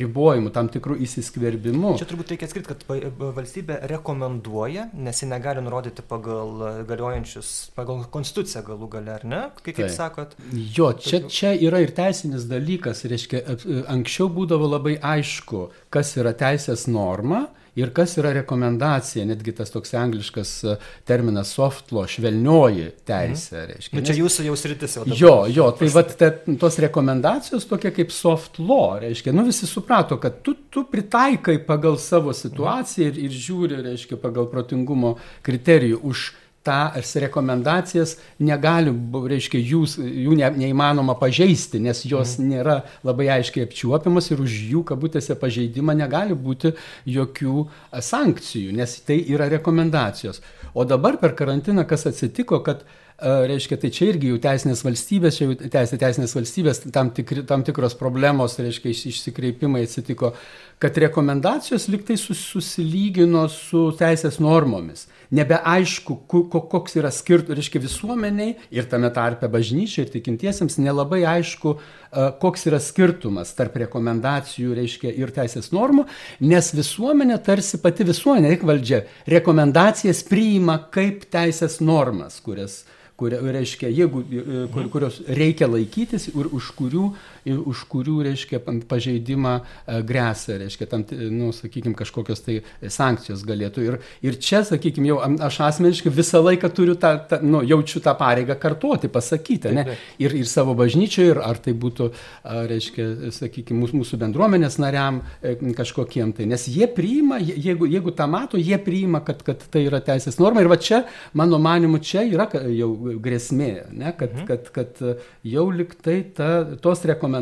[SPEAKER 4] ribojimu, tam tikrų įsiskverbimu.
[SPEAKER 1] Čia turbūt reikia atskirti, kad valstybė rekomenduoja, nes ji negali nurodyti pagal galiojančius, pagal konstituciją galų gale, ar ne? Kaip, kaip tai. sakot?
[SPEAKER 4] Jo, čia, čia yra ir teisinis dalykas, reiškia, anksčiau būdavo labai aišku, kas yra teisės norma ir kas yra rekomendacija, netgi tas toks angliškas e, terminas soft law, švelnioji teisė. Mhm. Reiškia,
[SPEAKER 1] nu, čia jūsų jau sritis jau.
[SPEAKER 4] Jo, jo, tai vat, te, tos rekomendacijos tokie kaip soft law, reiškia, nu visi suprato, kad tu, tu pritaikai pagal savo situaciją ir, ir žiūri, reiškia, pagal protingumo kriterijų už tas rekomendacijas negali, reiškia, jūs, jų ne, neįmanoma pažeisti, nes jos mm. nėra labai aiškiai apčiuopiamas ir už jų kabutėse pažeidimą negali būti jokių sankcijų, nes tai yra rekomendacijos. O dabar per karantiną kas atsitiko, kad reiškia, tai čia irgi jau teisinės valstybės, čia jau teisė teisinės valstybės, tam, tikri, tam tikros problemos, reiškia, išsikreipimai atsitiko, kad rekomendacijos liktai susilygino su teisės normomis. Nebeaišku, koks yra skirtumas, reiškia visuomeniai ir tame tarpe bažnyčiai ir tikintiesiems nelabai aišku, koks yra skirtumas tarp rekomendacijų, reiškia, ir teisės normų, nes visuomenė tarsi pati visuomenė, valdžia, rekomendacijas priima kaip teisės normas, kurias kur, reiškia, jeigu, e, kur, kurios reikia laikytis ir už kurių, už kurių reiškia, pažeidimą e, grėsia, reiškia, tam, nu, sakykime, kažkokios tai sankcijos galėtų. Ir, ir čia, sakykime, jau aš asmeniškai visą laiką turiu tą, tą nu, jaučiu tą pareigą kartuoti, pasakyti, ne? Ir, ir savo bažnyčioje, ir ar tai būtų, reiškia, sakykime, mūsų, bendruomenės nariam e, kažkokiem tai, nes jie priima, jeigu, jeigu tą mato, jie priima, kad, kad tai yra teisės norma. Ir va čia, mano manimu, čia yra jau grėsmė, ne, kad, mhm. kad, kad jau liktai ta, tos rekomendacijos,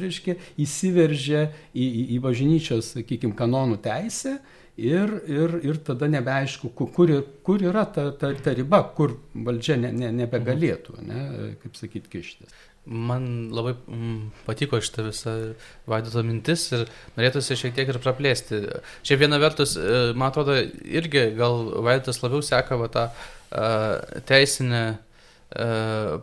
[SPEAKER 4] reiškia, įsiveržia į, į, į bažnyčios, sakykime, kanonų teisę ir, ir, ir tada nebeaišku, kur, kur yra ta, ta, ta riba, kur valdžia ne, ne, nebegalėtų, ne, kaip sakyti, kištis.
[SPEAKER 3] Man labai mm, patiko šitą visą vaidoto mintis ir norėtųsi šiek tiek ir praplėsti. Šiaip viena vertus, e, man atrodo, irgi gal vaidotas labiau seka va tą uh, teisinę E,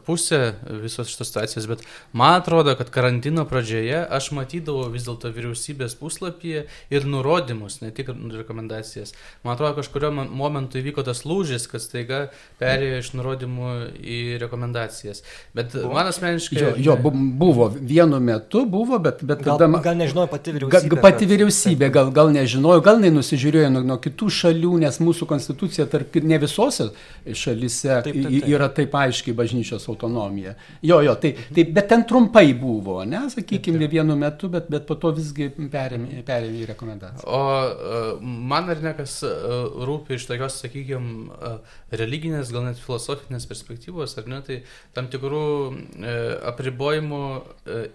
[SPEAKER 3] pusė visos šitos situacijos, bet man atrodo, kad karantino pradžioje aš matydavau vis dėlto vyriausybės puslapyje ir nurodymus, ne tik rekomendacijas. Man atrodo, kažkurio momentu įvyko tas lūžis, kad staiga perėjo iš nurodymų į rekomendacijas. Bet buvo. man asmeniškai...
[SPEAKER 4] Jo, jo, buvo, vienu metu buvo, bet, bet
[SPEAKER 1] gal,
[SPEAKER 4] tada...
[SPEAKER 1] Gal nežinojo pati vyriausybė.
[SPEAKER 4] Gal, pati vyriausybė, gal, gal nežinojo, gal nenusižiūrėjo nuo, nuo kitų šalių, nes mūsų konstitucija tarp ne visose šalise taip, taip, taip. yra taip aiškiai aiškiai bažnyčios autonomija. Jo, jo, tai, tai bet ten trumpai buvo, ne, sakykime, vienu metu, bet, bet po to visgi perėmė, perėmė į rekomendaciją.
[SPEAKER 3] O e, man ar ne kas e, rūpi iš tokios, sakykime, religinės, gal net filosofinės perspektyvos, ar ne, tai tam tikrų e, apribojimų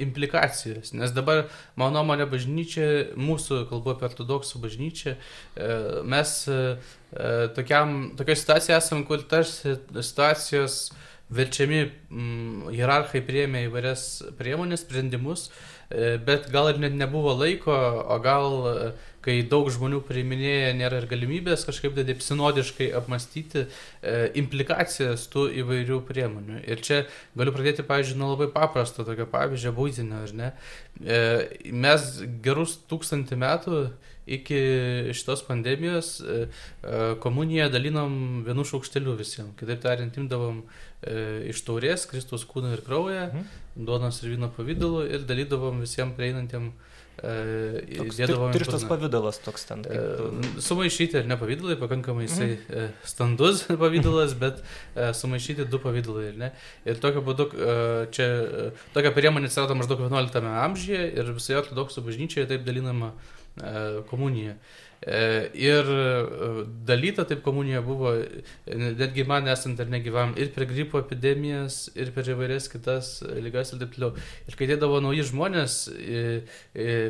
[SPEAKER 3] implikacijos. Nes dabar, mano nuomonė, bažnyčia, mūsų kalbu apie ortodoksų bažnyčią, mes tokiam, tokia situacija esam, kur tarsi situacijos verčiami mm, hierarchai priemė įvairias priemonės, sprendimus, e, bet gal ir net nebuvo laiko, o gal e, kai daug žmonių priiminėja, nėra ir galimybės kažkaip taip sinodiškai apmastyti e, implikacijas tų įvairių priemonių. Ir čia galiu pradėti, pavyzdžiui, nuo labai paprasto tokio pavyzdžio, būtinio, ar ne? E, mes gerus tūkstantį metų iki šitos pandemijos e, e, komuniją dalinom vienu šaukšteliu visiems. Kitaip tariant, imdavom iš taurės Kristus kūną ir kraują, mhm. duonos ir vyno pavydalu ir dalydavom visiems prieinantiem
[SPEAKER 1] Dėdavom tirštas pavydalas toks ten.
[SPEAKER 3] Kaip... Sumaišyti ir ne pavydalai, pakankamai jisai mhm. standus [LAUGHS] pavydalas, bet sumaišyti du pavydalai. Ir, ne? ir tokiu būdu čia tokia priemonė atsirado maždaug 11 amžiuje ir visoje ortodoksų bažnyčioje taip dalinama E, komunija. E, ir e, dalyta taip komunija buvo, netgi man esant ar negyvam, ir per gripo epidemijas, ir per įvairias kitas lygas ir taip toliau. Ir kai dėdavo nauji žmonės,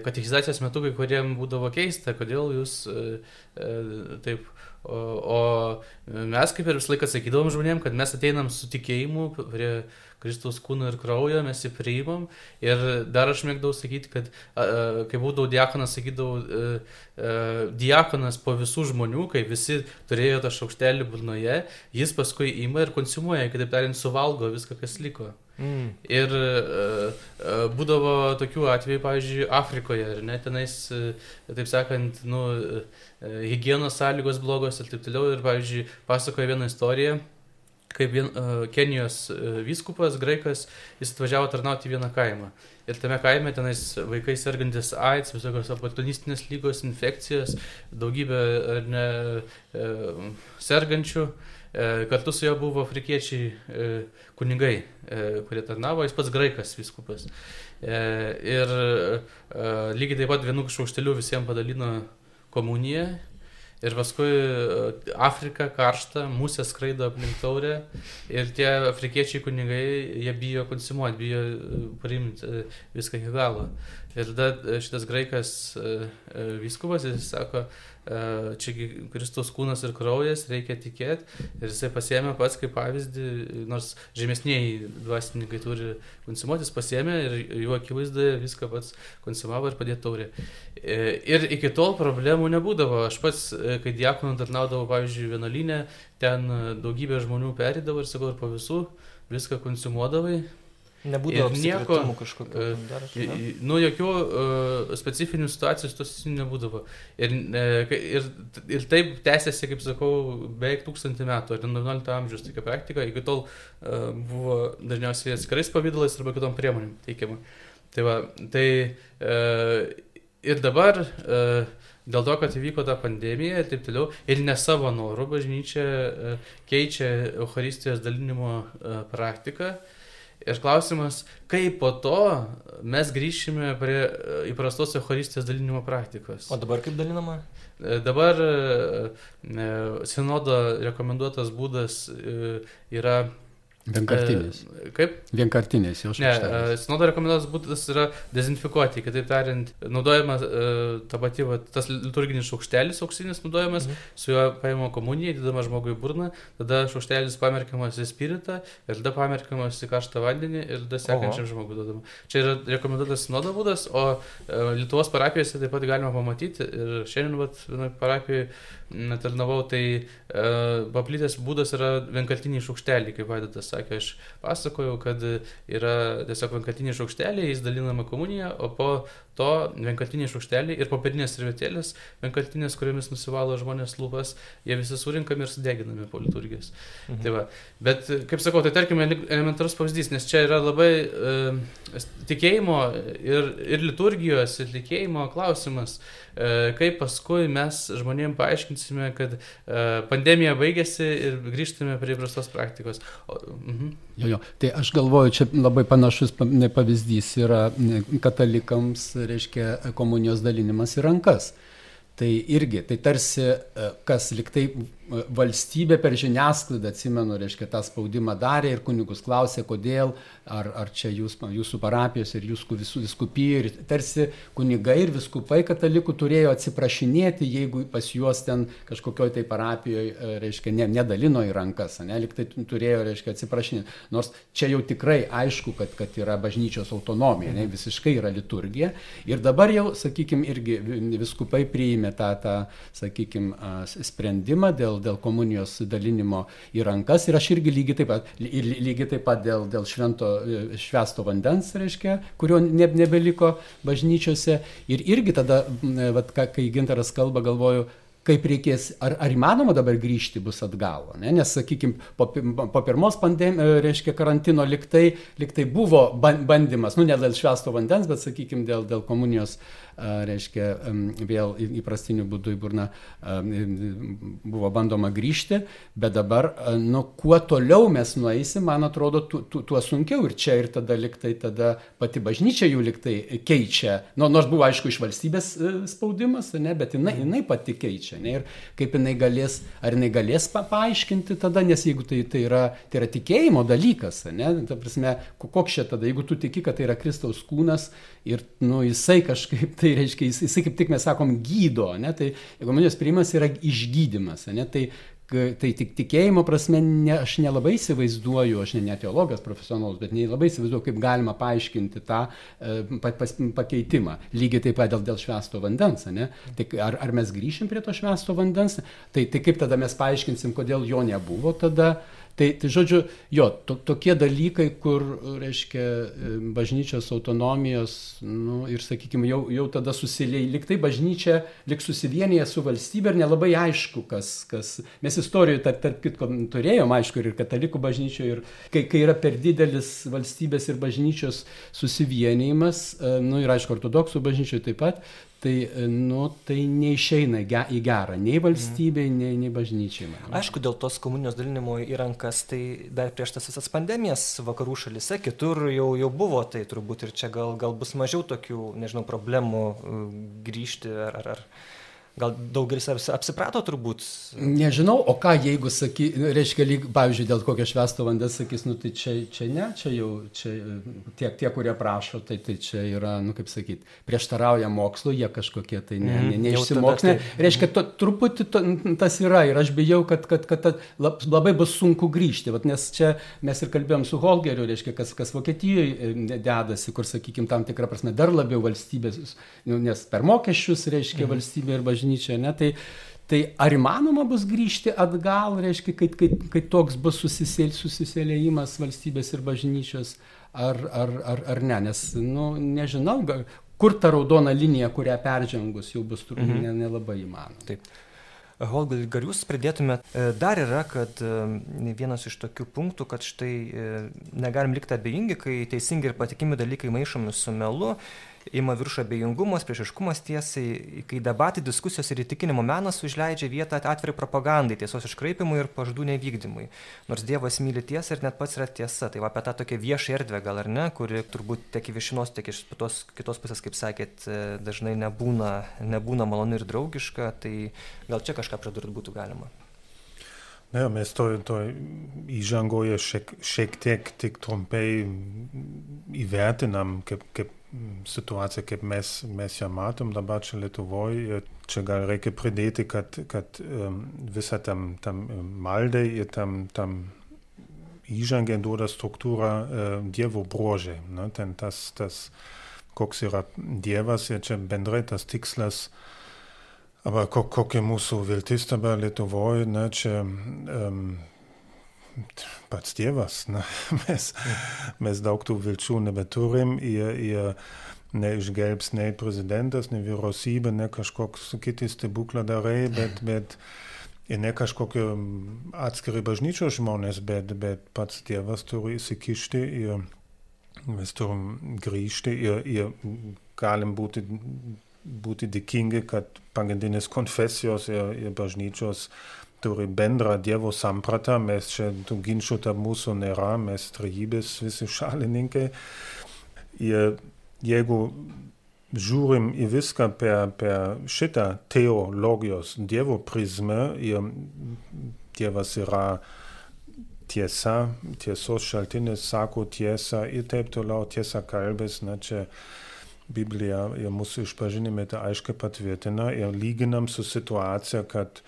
[SPEAKER 3] katechizacijos metu kai kuriem būdavo keista, kodėl jūs taip O, o mes kaip ir visą laiką sakydavom žmonėm, kad mes ateinam su tikėjimu prie Kristaus kūno ir kraujo, mes jį priimam. Ir dar aš mėgdavau sakyti, kad kai būdavau diakonas, sakydavau, a, a, diakonas po visų žmonių, kai visi turėjo tą šaukštelį burnoje, jis paskui ima ir konsumuoja, kitaip tariant, suvalgo viską, kas liko. Mm. Ir uh, būdavo tokių atvejų, pavyzdžiui, Afrikoje, ir net tenais, taip sakant, nu, hygienos sąlygos blogos ir taip toliau. Ir, pavyzdžiui, pasakoja vieną istoriją, kaip vien, uh, Kenijos uh, vyskupas, graikas, jis atvažiavo tarnauti vieną kaimą. Ir tame kaime tenais vaikai sergantis AIDS, visokios oportunistinės lygos, infekcijos, daugybė ne, uh, sergančių. Uh, kartu su juo buvo afrikiečiai uh, kunigai, uh, kurie tarnavo, jis pats graikas vyskupas. Uh, ir lygiai taip pat vienu šaukšteliu visiems padalino komuniją Ir paskui e, Afrika karšta, musė skraido aplink taurę ir tie afrikiečiai kunigai, jie bijo konsumuoti, bijo e, priimti e, viską iki galo. Ir tada šitas graikas vyskupas, jis sako, čia Kristus kūnas ir kraujas, reikia tikėti. Ir jisai pasėmė pats kaip pavyzdį, nors žemesniai dvasininkai turi konsumuotis, pasėmė ir jų akivaizdoje viską pats konsumavo ir padėjo taurė. Ir iki tol problemų nebūdavo. Aš pats, kai diakonų tarnaudavau, pavyzdžiui, vienuolinę, ten daugybė žmonių perėdavo ir sakau, ir po visų viską konsumuodavai,
[SPEAKER 1] Nebūdavo nieko kažkokio. Dar,
[SPEAKER 3] nu, jokių uh, specifinių situacijų tos nebūdavo. Ir, uh, ir, ir taip tęsiasi, kaip sakau, beveik tūkstantį metų, ar 19 amžiaus tokia praktika, iki tol uh, buvo dažniausiai atskirais pavydalais arba kitom priemonėm teikiama. Tai, va, tai uh, ir dabar uh, dėl to, kad įvyko ta pandemija ir taip toliau, ir ne savo norų bažnyčia keičia Euharistijos dalinimo praktiką. Ir klausimas, kaip po to mes grįšime prie e, įprastos Euharistijos dalinimo praktikos.
[SPEAKER 1] O dabar kaip dalinama?
[SPEAKER 3] E, dabar e, sinodo rekomenduotas būdas yra
[SPEAKER 4] Vienkartinės.
[SPEAKER 3] E, kaip?
[SPEAKER 4] Vienkartinės, jau šiandien.
[SPEAKER 3] Ne, e, sinodo rekomenduotas būdas yra dezinfikuoti, kitaip tariant, naudojama e, ta pati, va, tas liturginis šaukštelis auksinis naudojamas, mhm. su juo paima komunija, įdedama žmogui burną, tada šaukštelis pamerkiamas į spiritą ir tada pamerkiamas į karštą vandenį ir tada sekančiam žmogui duodama. Čia yra rekomenduotas sinodo būdas, o Lietuvos parapijose taip pat galima pamatyti ir šiandien, va, vienoje parapijoje tarnavau, tai uh, paplitęs būdas yra vienkartiniai šaukšteliai, kaip vaidotas sakė, aš pasakojau, kad yra tiesiog vienkartiniai šaukšteliai, jis dalinama komunija, o po to vienkartiniai šaukšteliai ir popierinės servetėlės, vienkartinės, kuriomis nusivalo žmonės lūpas, jie visi surinkami ir sudeginami po liturgijos. Mhm. Tai va. Bet, kaip sakau, tai tarkime elementarus pavyzdys, nes čia yra labai e, tikėjimo ir, ir liturgijos, ir tikėjimo klausimas, e, kaip paskui mes žmonėms paaiškinsime, kad e, pandemija baigėsi ir grįžtame prie įprastos praktikos. O,
[SPEAKER 4] mhm. jo, jo. Tai aš galvoju, čia labai panašus pavyzdys yra katalikams reiškia komunijos dalinimas į rankas. Tai irgi, tai tarsi, e, kas liktai valstybė per žiniasklaidą, atsimenu, reiškia, tą spaudimą darė ir kunigus klausė, kodėl, ar, ar čia jūs, jūsų parapijos ir jūsų visų viskupijų. Ir tarsi kunigai ir viskupai katalikų turėjo atsiprašinėti, jeigu pas juos ten kažkokioj tai parapijoje, reiškia, ne, nedalino į rankas, ne, liktai turėjo, reiškia, atsiprašinėti. Nors čia jau tikrai aišku, kad, kad yra bažnyčios autonomija, ne, visiškai yra liturgija. Ir dabar jau, sakykime, irgi viskupai priėmė tą, tą sakykime, sprendimą dėl, dėl komunijos dalinimo į rankas. Ir aš irgi lygiai taip pat, lygiai taip pat dėl, dėl švento, švesto vandens, reiškia, kurio ne, nebeliko bažnyčiose. Ir irgi tada, vat, kai Gintaras kalba, galvoju, kaip reikės, ar, ar įmanoma dabar grįžti bus atgal, ne? nes, sakykime, po, po pirmos pandemijos, reiškia, karantino liktai, liktai buvo bandymas, nu ne dėl švesto vandens, bet, sakykime, dėl, dėl komunijos reiškia, vėl įprastiniu būdu į burną buvo bandoma grįžti, bet dabar, nu, kuo toliau mes nueisim, man atrodo, tu, tu, tuo sunkiau. Ir čia ir tada liktai, tada pati bažnyčia jų liktai keičia, nu, nors buvo aišku iš valstybės e, spaudimas, ne, bet jinai, jinai pati keičia, ne, ir kaip jinai galės, ar jinai galės pa, paaiškinti tada, nes jeigu tai, tai, yra, tai yra tikėjimo dalykas, ne, ta prasme, koks čia tada, jeigu tu tiki, kad tai yra Kristaus kūnas ir, nu, jisai kažkaip tai reiškia, jis, jisai kaip tik mes sakom gydo, ne? tai komunijos priimas yra išgydymas, ne? tai tai tik tikėjimo prasme ne, aš nelabai įsivaizduoju, aš ne, ne teologas profesionalus, bet nelabai įsivaizduoju, kaip galima paaiškinti tą e, pa, pas, pakeitimą. Lygiai taip pat dėl, dėl švesto vandens. Ne? Tai ar, ar mes grįšim prie to švesto vandens, tai, tai kaip tada mes paaiškinsim, kodėl jo nebuvo tada. Tai, tai žodžiu, jo, to, tokie dalykai, kur, reiškia, bažnyčios autonomijos, nu, ir, sakykime, jau, jau tada susiliai, liktai bažnyčia, lik susivienyje su valstybė ir nelabai aišku, kas, kas. Mes istorijoje, tarp, tarp kitko, turėjom, aišku, ir katalikų bažnyčioje, ir kai, kai yra per didelis valstybės ir bažnyčios susivienijimas, e, nu, ir aišku, ortodoksų bažnyčioje taip pat, tai, nu, tai neišeina į gerą nei valstybei, mhm. nei, nei bažnyčiai. Man.
[SPEAKER 1] Aišku, dėl tos komunijos dalinimo į rankas, tai dar prieš tas visas pandemijas vakarų šalise, kitur jau, jau buvo, tai turbūt ir čia gal, gal bus mažiau tokių, nežinau, problemų uh, grįžti ar... ar, ar Gal daugelis apsiprato turbūt.
[SPEAKER 4] Nežinau, o ką jeigu, saky, reiškia, lyg, pavyzdžiui, dėl kokio švesto vandens sakys, nu tai čia, čia ne, čia jau, čia tie, tie, kurie prašo, tai, tai čia yra, nu kaip sakyti, prieštarauja mokslu, jie kažkokie tai ne, ne, mhm. neišsimokslinę. Tai... Reiškia, to, truputį to, tas yra ir aš bijau, kad, kad, kad, kad labai bus sunku grįžti, Vat, nes čia mes ir kalbėjom su Holgeriu, reiškia, kas, kas Vokietijoje dedasi, kur, sakykime, tam tikrą prasme dar labiau valstybės, nu, nes per mokesčius, reiškia, mhm. valstybė ir bažnyčia bažnyčia, ne? Tai, tai ar įmanoma bus grįžti atgal, reiškia, kai, kai, kai toks bus susisėl, susisėlėjimas valstybės ir bažnyčios, ar, ar, ar, ar ne, nes, nu, nežinau, kur ta raudona linija, kurią peržengus jau bus turbūt mhm. nelabai įmanoma.
[SPEAKER 1] Taip. Holgai, gal jūs pridėtumėt, e, dar yra, kad e, vienas iš tokių punktų, kad štai e, negalim likti abejingi, kai teisingi ir patikimi dalykai maišomi su melu ima viršų abejingumas, priešiškumas tiesai, kai debatai, diskusijos ir įtikinimo menas užleidžia vietą atvirai propagandai, tiesos iškraipimui ir pažadų nevykdymui. Nors Dievas myli tiesą ir net pats yra tiesa. Tai va apie tą tokią viešą erdvę gal ar ne, kuri turbūt tiek viešinos, tiek iš tos kitos pusės, kaip sakėt, dažnai nebūna, nebūna maloni ir draugiška, tai gal čia kažką pridurti būtų galima.
[SPEAKER 2] Ne, mes to, to įžangoje šiek, šiek tiek tik trumpai įvertinam, kaip, kaip situacija, kaip mes, mes ją matom dabar čia Lietuvoje. Čia gal reikia pridėti, kad, kad um, visa tam, tam maldai ir tam, tam įžangai duoda struktūra uh, Dievo brožė. Ne? Ten tas, tas, koks yra Dievas ir čia bendrai tas tikslas. Aber kokia mūsų viltis dabar Lietuvoje, ne, čia um, pats Dievas. Na, [LAUGHS] mes, mes daug tų vilčių nebeturim. Ihr, ihr neišgelbs nei prezidentas, nei vyriausybė, ne kažkoks kiti stebukladarai, bet, bet ir ne kažkokie atskiri bažnyčios žmonės, bet, bet pats Dievas turi įsikišti ir mes turim grįžti ir, ir galim būti, būti dėkingi, kad pagrindinės konfesijos ir, ir bažnyčios turi bendrą Dievo sampratą, mes čia tų ginčių tarp mūsų nėra, mes trejybės visi šalininkai. Ir jeigu žiūrim į viską per, per šitą teologijos Dievo prizmę ir Dievas yra tiesa, tiesos šaltinis, sako tiesą ir taip toliau, tiesa kalbės, na čia Biblija ir mūsų išpažinimai tai aiškiai patvirtina ir lyginam su situacija, kad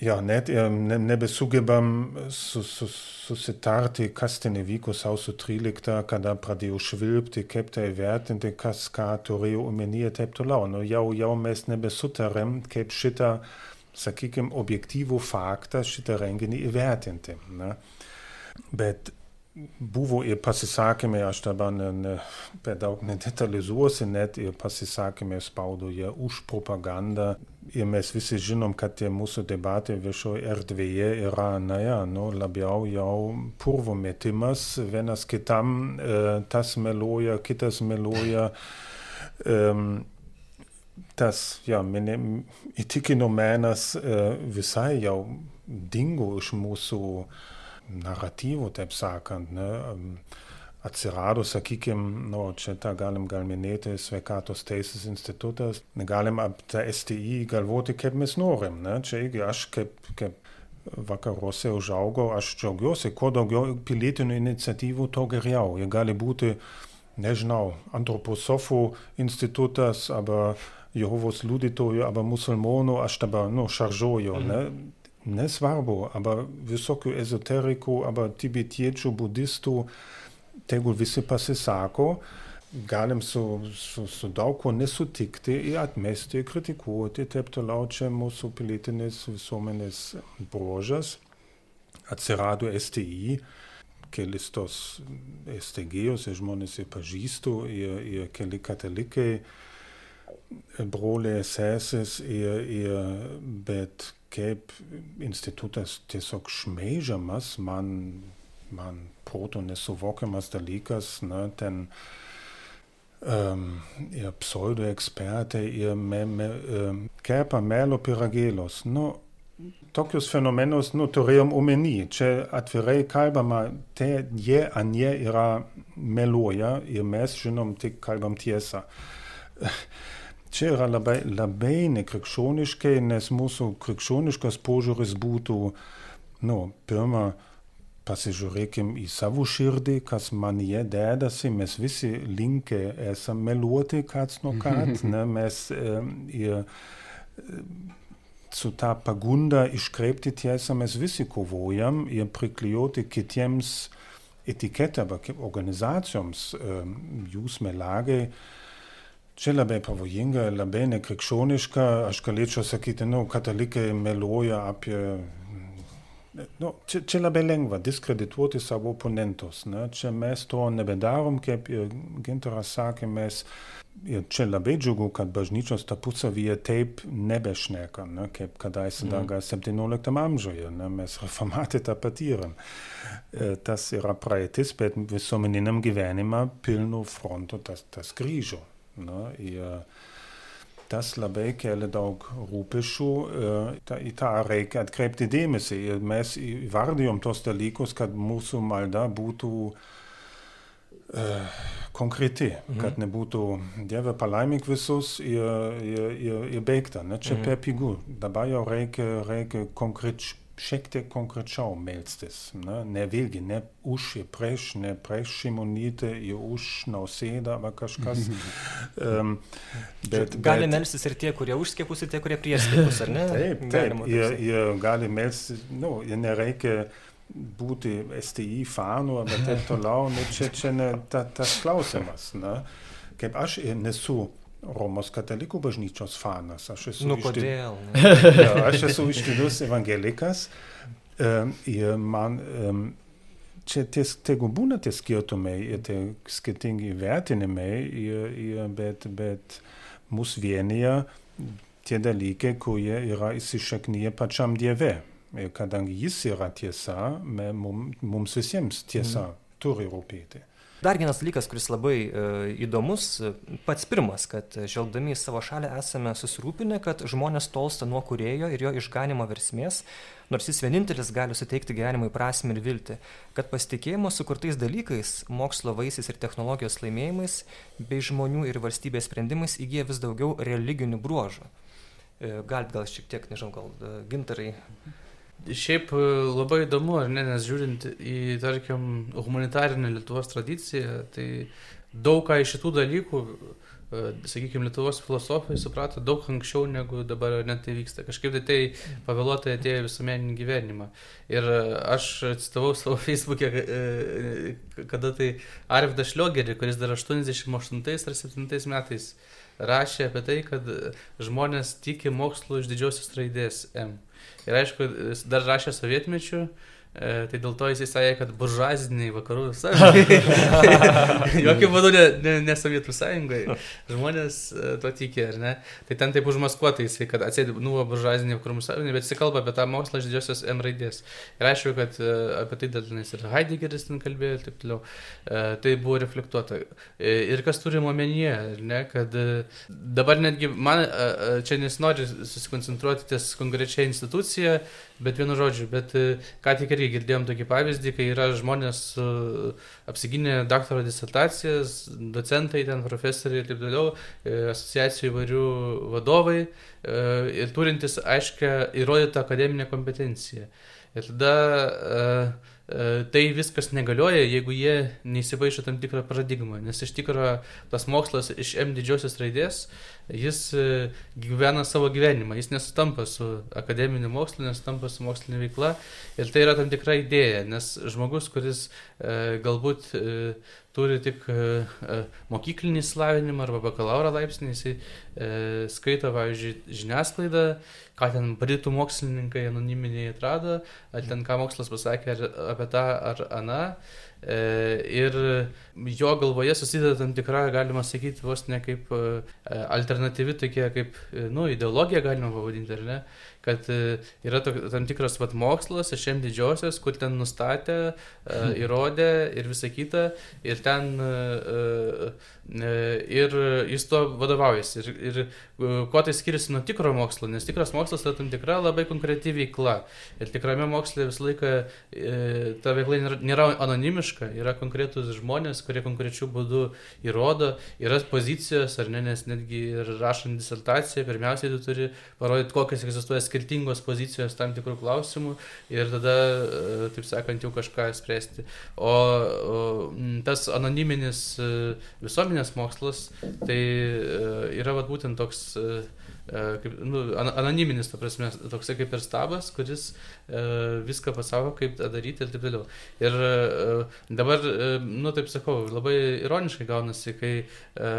[SPEAKER 2] ja, net ne, nebesugebam su, su, susitarti, kas ten įvyko sausio 13, kada pradėjo švilpti, kaip tai vertinti, kas ką turėjo omenyje ir taip toliau. Nu, jau, jau mes nebesutarėm, kaip šitą, sakykime, objektyvų faktą, šitą renginį įvertinti. Ne? Bet buvo ir pasisakymai, aš dabar ne, ne, per daug nedetalizuosiu, net ir pasisakymai spaudoje už propagandą. Ir mes visi žinom, kad tie mūsų debatai viešoje erdvėje yra, naja, nu, labiau jau purvo metimas, vienas kitam, e, tas meluoja, kitas meluoja. E, tas, ja, įtikino menas e, visai jau dingo iš mūsų naratyvų, taip sakant. Ne, atsirado, sakykime, nu, čia tą galim gal minėti, sveikatos teisės institutas, galim apie tą STI galvoti, kaip mes norim. Ne? Čia irgi aš kaip, kaip vakaruose užaugau, aš džiaugiuosi, kuo daugiau pilietinių iniciatyvų, to geriau. Jie gali būti, nežinau, antroposofų institutas, arba Jehovos liudytojų, arba musulmonų, aš dabar, nu, šaržuoju. Mhm. Ne? Nesvarbu, aber visokių ezoterikų, arba tibetiečių, budistų, tegul visi pasisako, galim su, su, su daug ko nesutikti ir atmesti, kritikuoti, taip toliau čia mūsų pilietinės visuomenės brožas. Atsirado STI, kelis tos STG-os žmonės ir pažįstu, ir, ir keli katalikai, broliai, sesis, ir, ir, bet kaip institutas tiesiog šmeižiamas, man, man proto nesuvokiamas dalykas, na, ten um, ir pseudoekspertai, ir me, me, um, kepa melo piragėlos. Nu, tokius fenomenus nu, turėjom omeny. Čia atvirai kalbama, te, jie anie yra meluoja ir mes žinom tik kalbam tiesą. [LAUGHS] čia yra labai, labai nekrikščioniškai, nes mūsų krikščioniškas požiūris būtų, nu, pirmą, pasižiūrėkim į savo širdį, kas man jie dedasi, mes visi linkę esame meluoti, kas nuo kat, ne, mes e, ir, su tą pagundą iškreipti tiesą mes visi kovojam ir priklijuoti kitiems etiketę arba organizacijoms, e, jūs melagai, Čia labai pavojinga, labai nekrikščioniška. Aš galėčiau sakyti, nu, katalikai meluoja apie... Nu, čia, čia labai lengva diskredituoti savo oponentus. Ne? Čia mes to nebedarom, kaip ir Ginteras sakė, mes ir čia labai džiugu, kad bažnyčios tarpusavyje taip nebešneka, ne? kaip kadaise dar gal 17 amžiuje. Ne? Mes reformatai tą patyrėm. E, tas yra praeitis, bet visuomeniniam gyvenimą pilnu frontu tas, tas grįžo. Na, ir tas labai kelia daug rūpešių, e, į tą reikia atkreipti dėmesį. Ir mes įvardijom tos dalykus, kad mūsų malda būtų uh, konkreti, mhm. kad nebūtų Dieve palaimink visus ir, ir, ir, ir baigta. Ne? Čia mhm. per pigų. Dabar jau reikia, reikia konkrečiai šiek tiek konkrečiau melstis. Ne, ne vėlgi, ne už ir prieš, ne prieš šimonytę, ir už nausėdą arba kažkas.
[SPEAKER 1] um, bet, gali bet, melstis ir tie, kurie už skiepus, ir tie, kurie prieš skiepus, ar ne?
[SPEAKER 2] Taip, taip. Jie, jie gali melstis, nu, jie nereikia būti STI fanų arba taip toliau, nu, čia, čia ne ta, tas klausimas. Ne? Kaip aš nesu Romos katalikų bažnyčios fanas. Aš esu,
[SPEAKER 1] nu, kodėl? [LAUGHS]
[SPEAKER 2] ja, aš esu iškilius evangelikas ir man čia ties, tegu būna tie skirtumai ir tie skirtingi vertinimai, ir, ir, bet, bet mus vienyje tie dalykai, kurie yra įsišaknyje pačiam Dieve. Ir kadangi jis yra tiesa, mums visiems tiesa mm. turi rūpėti.
[SPEAKER 1] Dar vienas dalykas, kuris labai e, įdomus, pats pirmas, kad žvelgdami į savo šalį esame susirūpinę, kad žmonės tolsta nuo kurėjo ir jo išganimo versmės, nors jis vienintelis gali suteikti gyvenimui prasme ir viltį, kad pasitikėjimo sukurtais dalykais, mokslo vaisiais ir technologijos laimėjimais bei žmonių ir valstybės sprendimais įgyja vis daugiau religinių bruožų. E, galit gal šiek tiek, nežinau, gal e, gintarai.
[SPEAKER 3] Šiaip e, labai įdomu, ar ne, nes žiūrint į, tarkim, humanitarinę Lietuvos tradiciją, tai daug ką iš šitų dalykų, sakykime, Lietuvos filosofai suprato daug anksčiau negu dabar net tai vyksta. Kažkaip tai tai pavėluotai atėjo visuomeninį gyvenimą. Ir aš citavau savo Facebook'e, kada tai Arvidas Šliogerį, kuris dar 88 ar 7 metais rašė apie tai, kad žmonės tiki mokslu iš didžiosios raidės M. Ir aišku, dar rašė sovietmečių, tai dėl to jisai sakė, kad buržuaziniai vakarų [LAUGHS] sąjungai. Jokių būdų ne, ne, ne Sovietų sąjungai. Žmonės e, to tikė, ar ne? Tai ten taip užmaskuotai jisai, kad atsėdė, nu, buržuaziniai vakarų sąjungai, bet jis kalba apie tą mokslą iš didžiosios M raidės. Ir aišku, kad e, apie tai dalinais ir Heideggeris ten kalbėjo ir taip toliau. Tai buvo reflektuota. Ir kas turime omenyje, ne, kad dabar netgi man čia nesinori susikoncentruoti ties konkrečia institucija, bet vienu žodžiu, bet ką tik irgi girdėjom tokį pavyzdį, kai yra žmonės apsiginę daktaro disertacijas, docentai, ten profesoriai ir taip toliau, e, asociacijų įvairių vadovai e, ir turintis aiškę įrodytą akademinę kompetenciją. Ir tada E, tai viskas negalioja, jeigu jie neįsivaišo tam tikrą paradigmą, nes iš tikrųjų tas mokslas iš M didžiosios raidės, jis e, gyvena savo gyvenimą, jis nesutampa su akademiniu mokslu, nesutampa su mokslinė veikla. Ir tai yra tam tikra idėja, nes žmogus, kuris e, galbūt turi tik mokyklinį slavinimą arba bakalauro laipsnį, jisai skaito, pavyzdžiui, žiniasklaidą, ką ten britų mokslininkai anoniminiai atrado, ar ten ką mokslas pasakė apie tą ar aną. E, ir jo galvoje susideda tam tikra, galima sakyti, vos ne kaip e, alternatyvi tokia, kaip, e, nu, ideologija galima pavadinti, ar ne, kad yra to, tam tikras vat, mokslas iš M didžiosios, kur ten nustatė, [LAUGHS] įrodė ir visa kita, ir ten ir jis to vadovaujasi. Ir, ir kuo tai skiriasi nuo tikro mokslo, nes tikras mokslas yra tam tikra labai konkreti veikla. Ir tikrame moksle visą laiką ta veikla nėra, anonimiška, yra konkretus žmonės, kurie konkrečių būdų įrodo, yra pozicijos, ar ne, nes netgi ir rašant disertaciją, pirmiausiai tu turi parodyti, kokios egzistuoja skirtingos pozicijos tam tikrų klausimų ir tada, e, taip sakant, jau kažką spręsti. O, o tas anoniminis e, visuomenės mokslas, tai e, yra vat, būtent toks E, kaip, nu, anoniminis, ta prasme, toksai kaip ir stabas, kuris e, viską pasako, kaip tą daryti ir taip toliau. Ir e, dabar, e, nu taip sakau, labai ironiškai gaunasi, kai e,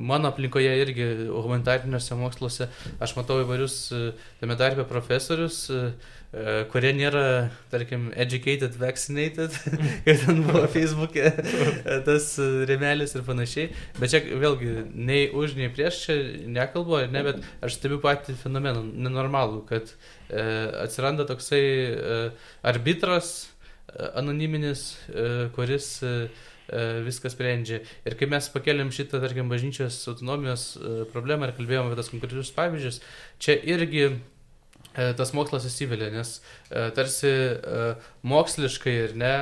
[SPEAKER 3] mano aplinkoje irgi humanitariniuose moksluose aš matau įvairius, e, tame tarpe profesorius, e, E, kurie nėra, tarkim, educated, vaccinated, [LAUGHS] kaip ten buvo Facebook'e, e, tas remelis ir panašiai. Bet čia vėlgi, nei už, nei prieš čia nekalbu, ne, bet aš stebiu patį fenomeną, nenormalų, kad e, atsiranda toksai e, arbitras e, anoniminis, e, kuris e, viską sprendžia. Ir kai mes pakeliam šitą, tarkim, bažnyčios autonomijos problemą ir kalbėjome apie tas konkrečius pavyzdžius, čia irgi E, tas mokslas įsivelia, nes e, tarsi e, moksliškai ir ne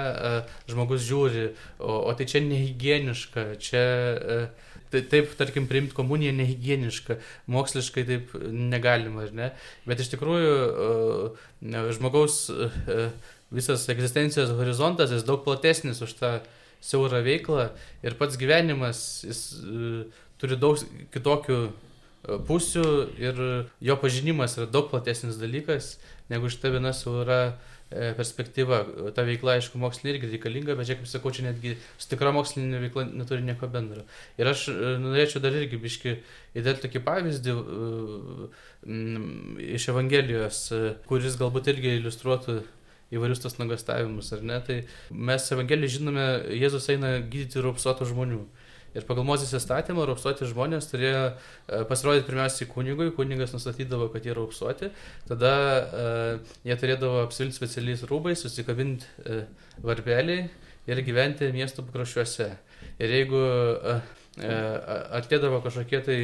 [SPEAKER 3] žmogus žiūri, o, o tai čia nehigieniška, čia taip, tarkim, priimti komuniją nehigieniška, moksliškai taip negalima, ar ne? Bet iš tikrųjų žmogaus visas egzistencijos horizontas jis daug platesnis už tą siaurą veiklą ir pats gyvenimas jis turi daug kitokių pusių ir jo pažinimas yra daug platesnis dalykas negu šita viena siaura e, perspektyva. Ta veikla, aišku, mokslinė irgi reikalinga, bet kaip sakau, čia netgi su tikra mokslinė veikla neturi nieko bendro. Ir aš e, norėčiau dar irgi biški įdėti tokį pavyzdį iš Evangelijos, e, kuris galbūt irgi iliustruotų įvairius tos nugastavimus, ar ne? Tai mes Evangeliją žinome, Jėzus eina gydyti raupsuotų žmonių. Ir pagal Mozės įstatymą raupsuoti žmonės turėjo e, pasirodyti pirmiausiai kunigui, kunigas nustatydavo, kad jie raupsuoti, tada uh, jie turėdavo apsivilti specialiais rūbais, susikabinti uh, varpelį ir gyventi miestų pakraščiuose. Ir jeigu e, e, atėdavo kažkokie tai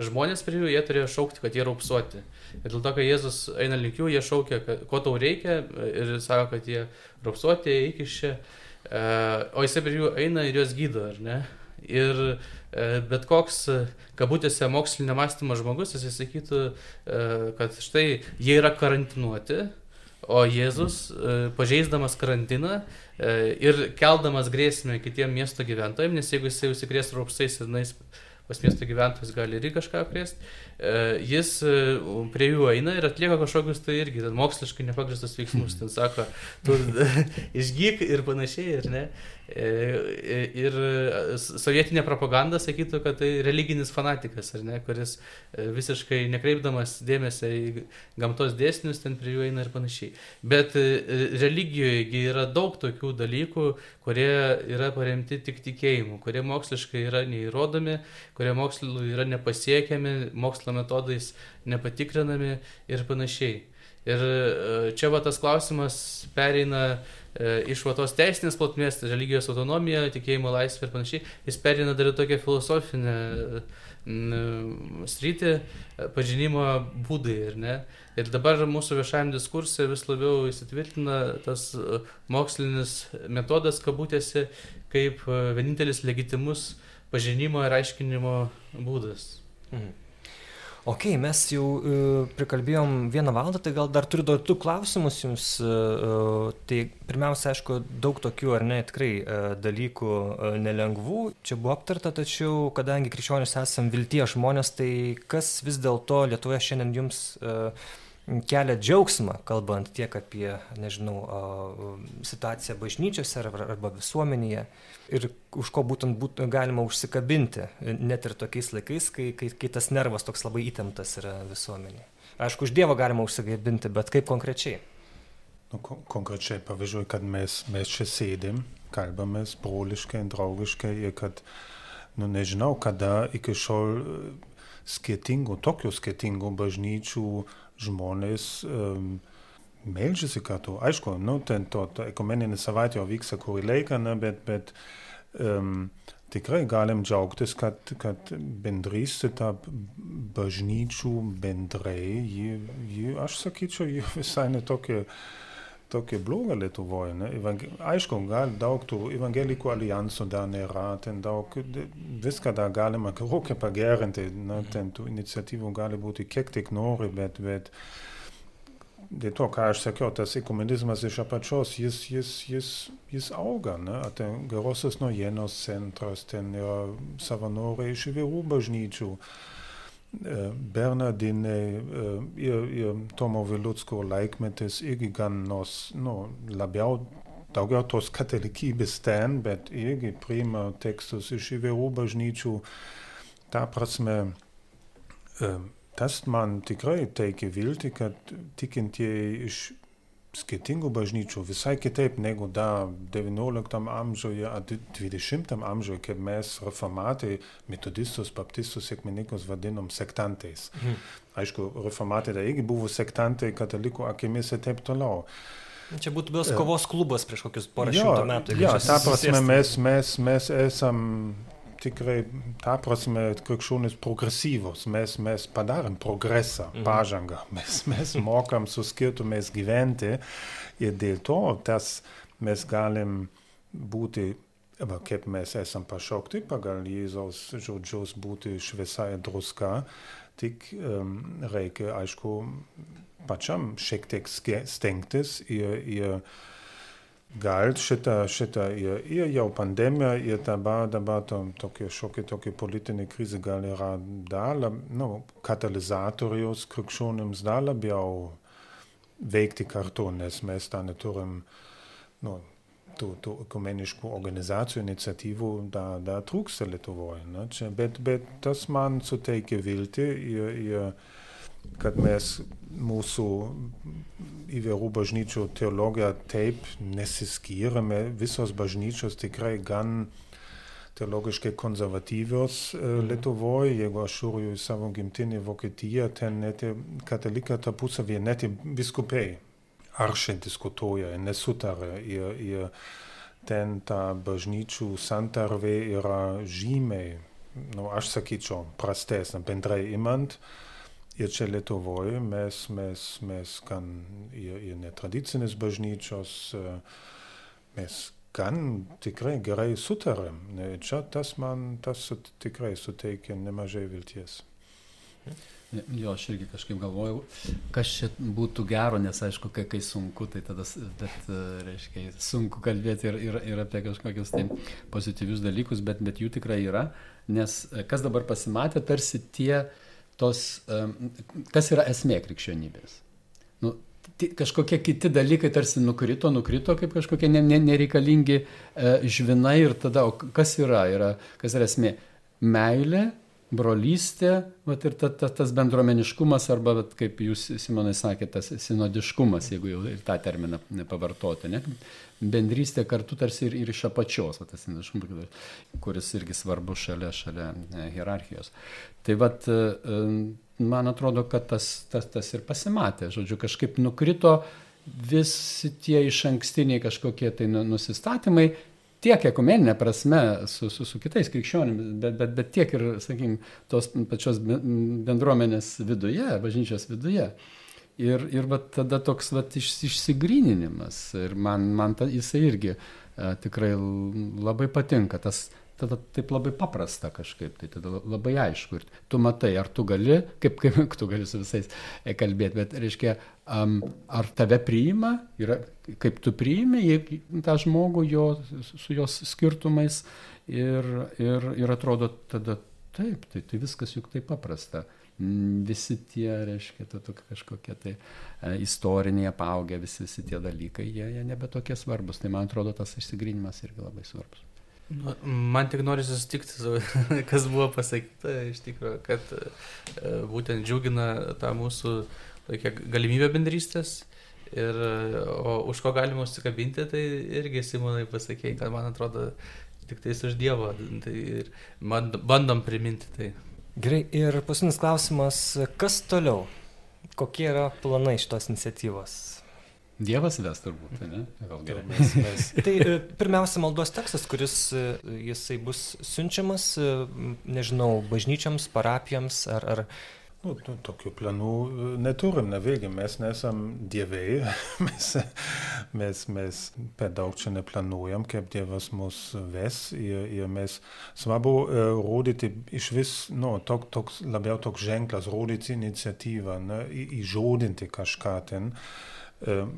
[SPEAKER 3] žmonės prie jų, jie turėjo šaukti, kad jie raupsuoti. Ir dėl to, kai Jėzus eina link jų, jie šaukia, kad, ko tau reikia ir sako, kad jie raupsuoti, įkišė, o jisai prie jų eina ir juos gydo, ar ne? Ir bet koks, kabutėse, mokslinio mąstymo žmogus, jis sakytų, kad štai jie yra karantinuoti, O Jėzus, e, pažeisdamas karantiną e, ir keldamas grėsmę kitiem miesto gyventojams, nes jeigu jisai užsikrės raupsais ir nais pas miesto gyventojus gali ir kažką krėsti, e, jis prie jų eina ir atlieka kažkokius tai irgi moksliškai nepagristus veiksmus. Ten sako, tu [LAUGHS] išgyk ir panašiai, ir ne. E, ir sovietinė propaganda sakytų, kad tai religinis fanatikas, ne, kuris e, visiškai nekreipdamas dėmesio į gamtos dėsnius ten prie jų eina ir panašiai. Bet e, religijoje yra daug tokių dalykų, kurie yra paremti tik tikėjimu, kurie moksliškai yra neįrodomi, kurie mokslu yra nepasiekiami, mokslo metodais nepatikrinami ir panašiai. Ir čia va tas klausimas pereina E, iš va tos teisinės plotmės, religijos autonomija, tikėjimo laisvė ir panašiai, jis perina dar į tokią filosofinę sritį, e, pažinimo būdai, ir ne? Ir dabar mūsų viešajam diskursui vis labiau įsitvirtina tas e, mokslinis metodas, kabutėse, kaip vienintelis legitimus pažinimo ir aiškinimo būdas. Mhm.
[SPEAKER 1] Ok, mes jau uh, prikalbėjom vieną valandą, tai gal dar turiu dar du klausimus jums. Uh, tai pirmiausia, aišku, daug tokių ar ne tikrai uh, dalykų uh, nelengvų čia buvo aptarta, tačiau kadangi krikščionis esam vilties žmonės, tai kas vis dėlto Lietuvoje šiandien jums uh, kelia džiaugsmą, kalbant tiek apie, nežinau, situaciją bažnyčiose arba visuomenėje ir už ko būtent būt, galima užsikabinti, net ir tokiais laikais, kai, kai, kai tas nervas toks labai įtemptas yra visuomenėje. Aišku, už Dievą galima užsikabinti, bet kaip konkrečiai?
[SPEAKER 2] Nu, konkrečiai, pavyzdžiui, kad mes, mes čia sėdim, kalbamės broliškai, draugiškai ir kad, nu nežinau, kada iki šiol skirtingų, tokių skirtingų bažnyčių žmonės um, melžiasi kartu. Aišku, nu, ten to, to ekumeninė savaitė jau vyksta kurį laiką, ne, bet, bet um, tikrai galim džiaugtis, kad, kad bendrystė tarp bažnyčių bendrai, ji, ji, aš sakyčiau, ji visai netokia tokia bloga Lietuvoje. Ne? Evangel aišku, gal daug tų evangelikų alijansų dar nėra, ten daug, viską dar galima gerokai pagerinti, ne? ten tų iniciatyvų gali būti kiek tik nori, bet, bet dėl to, ką aš sakiau, tas ekumenizmas iš apačios, jis, jis, jis, jis auga. Ne? Ten gerosios naujienos centras, ten yra savanoriai iš įvairių bažnyčių. Bernardinai ir, ir Tomo Vilutsko laikmetis irgi gan nors nu, labiau daugiau tos katalikybės ten, bet irgi priima tekstus iš įvairių bažnyčių. Ta prasme, tas man tikrai teikia viltį, kad tikintieji iš skirtingų bažnyčių visai kitaip negu dar XIX amžiuje ar XX amžiuje, kai mes reformatai, metodistus, baptistus, sekminikus vadinom sektantais. Mhm. Aišku, reformatai tai irgi buvo sektantai katalikų akimis ir taip toliau.
[SPEAKER 1] Čia būtų buvęs kovos klubas prieš kokius porą šimtų metų.
[SPEAKER 2] Jo, ta prasme mes, mes, mes esam tikrai, ta prasme, krikščionis progresyvus, mes, mes padarėm progresą, mhm. pažangą, [LAUGHS] mes, mes mokam su skirtumais gyventi. Ir dėl to tas mes galim būti, va, kaip mes esam pašaukti pagal Jėzaus žodžius būti šviesa ir druska, tik um, reikia, aišku, pačiam šiek tiek stengtis ir, ir gal šitą, šitą ir, ir jau pandemija, ir dabar, dabar to, tokia šiokia tokia politinė krizė gal yra dar, nu, katalizatorius krikščionims dar labiau veikti kartu, nes mes dar neturim nu, tų, tų ekumeniškų organizacijų iniciatyvų dar, dar trūksta Lietuvoje. Ne? Čia, bet, bet tas man suteikia viltį ir, ir kad mes mūsų įvairių bažnyčių teologija taip nesiskyrame, visos bažnyčios tikrai gan teologiškai konservatyvios mhm. Lietuvoje, jeigu aš žiūriu į savo gimtinį Vokietiją, ten net katalikai tarpusavėje, net viskupiai aršiai diskutuoja, nesutaria ir, ir ten ta bažnyčių santarvė yra žymiai, nu, aš sakyčiau, prastesnė bendrai imant. Ir čia Lietuvoje mes, mes, mes gan ir, ir netradicinės bažnyčios, mes gan tikrai gerai sutarėm. Čia tas man tas tikrai suteikia nemažai vilties.
[SPEAKER 4] Jo, aš irgi kažkaip galvojau, kas čia būtų gero, nes aišku, kai, kai sunku, tai tada, bet, reiškia, sunku kalbėti ir, ir, ir apie kažkokius tai pozityvius dalykus, bet, bet jų tikrai yra, nes kas dabar pasimatė, tarsi tie, tos, kas yra esmė krikščionybės. Nu, kažkokie kiti dalykai tarsi nukrito, nukrito kaip kažkokie nereikalingi žvinai ir tada, o kas yra, yra kas yra esmė? Meilė, brolystė, vat, ir ta, ta, tas bendruomeniškumas, arba, vat, kaip jūs, Simonai, sakėte, tas sinodiškumas, jeigu jau tą terminą pavartoti, ne? Bendrystė kartu tarsi ir, ir iš apačios, vat, tas sinodiškumas, kuris irgi svarbu šalia, šalia ne, hierarchijos. Tai vat, e, man atrodo, kad tas, tas, tas ir pasimatė, žodžiu, kažkaip nukrito visi tie iš ankstiniai kažkokie tai nu, nusistatymai tiek ekumeninė prasme su, su, su kitais krikščionimis, bet, bet, bet tiek ir, sakykime, tos pačios bendruomenės viduje, bažnyčios viduje. Ir, ir va, tada toks va, iš, išsigryninimas. Ir man, man ta, jisai irgi a, tikrai labai patinka. Tas, tada taip labai paprasta kažkaip, tai tada labai aišku. Ir tu matai, ar tu gali, kaip, kaip [LAUGHS] tu gali su visais e, kalbėti, bet reiškia, um, ar tave priima, yra, kaip tu priimi tą žmogų jo, su jos skirtumais ir, ir, ir atrodo tada taip, tai, tai viskas juk taip paprasta mm, visi tie, reiškia, to, to kažkokie tai e, istoriniai apaugę, visi, visi tie dalykai, jie, jie nebe tokie svarbus. Tai man atrodo, tas išsigrinimas irgi labai svarbus.
[SPEAKER 3] Nu, man tik nori susitikti su, [LAUGHS] kas buvo pasakyta, iš tikrųjų, kad e, būtent džiugina tą mūsų tokią galimybę bendrystės. Ir, o už ko galima užsikabinti, tai irgi Simonai pasakėjai, kad man atrodo tik tais už Dievo. Tai ir man, bandom priminti tai.
[SPEAKER 1] Gerai, ir paskutinis klausimas, kas toliau? Kokie yra planai šitos iniciatyvos?
[SPEAKER 4] Dievas ves turbūt, ne?
[SPEAKER 1] Gal gerai. Mes, mes. [LAUGHS] tai e, pirmiausia, maldos tekstas, kuris e, jisai bus siunčiamas, e, nežinau, bažnyčiams, parapijoms ar, ar
[SPEAKER 2] Nu, to, tokių planų neturim, ne vėlgi, mes nesam dievai, [LAUGHS] mes, mes, mes per daug čia neplanuojam, kaip Dievas mus ves ir, ir mes svarbu uh, rodyti iš vis, nu, tok, toks, labiau toks ženklas, rodyti iniciatyvą, ne, įžodinti kažką ten. Uh,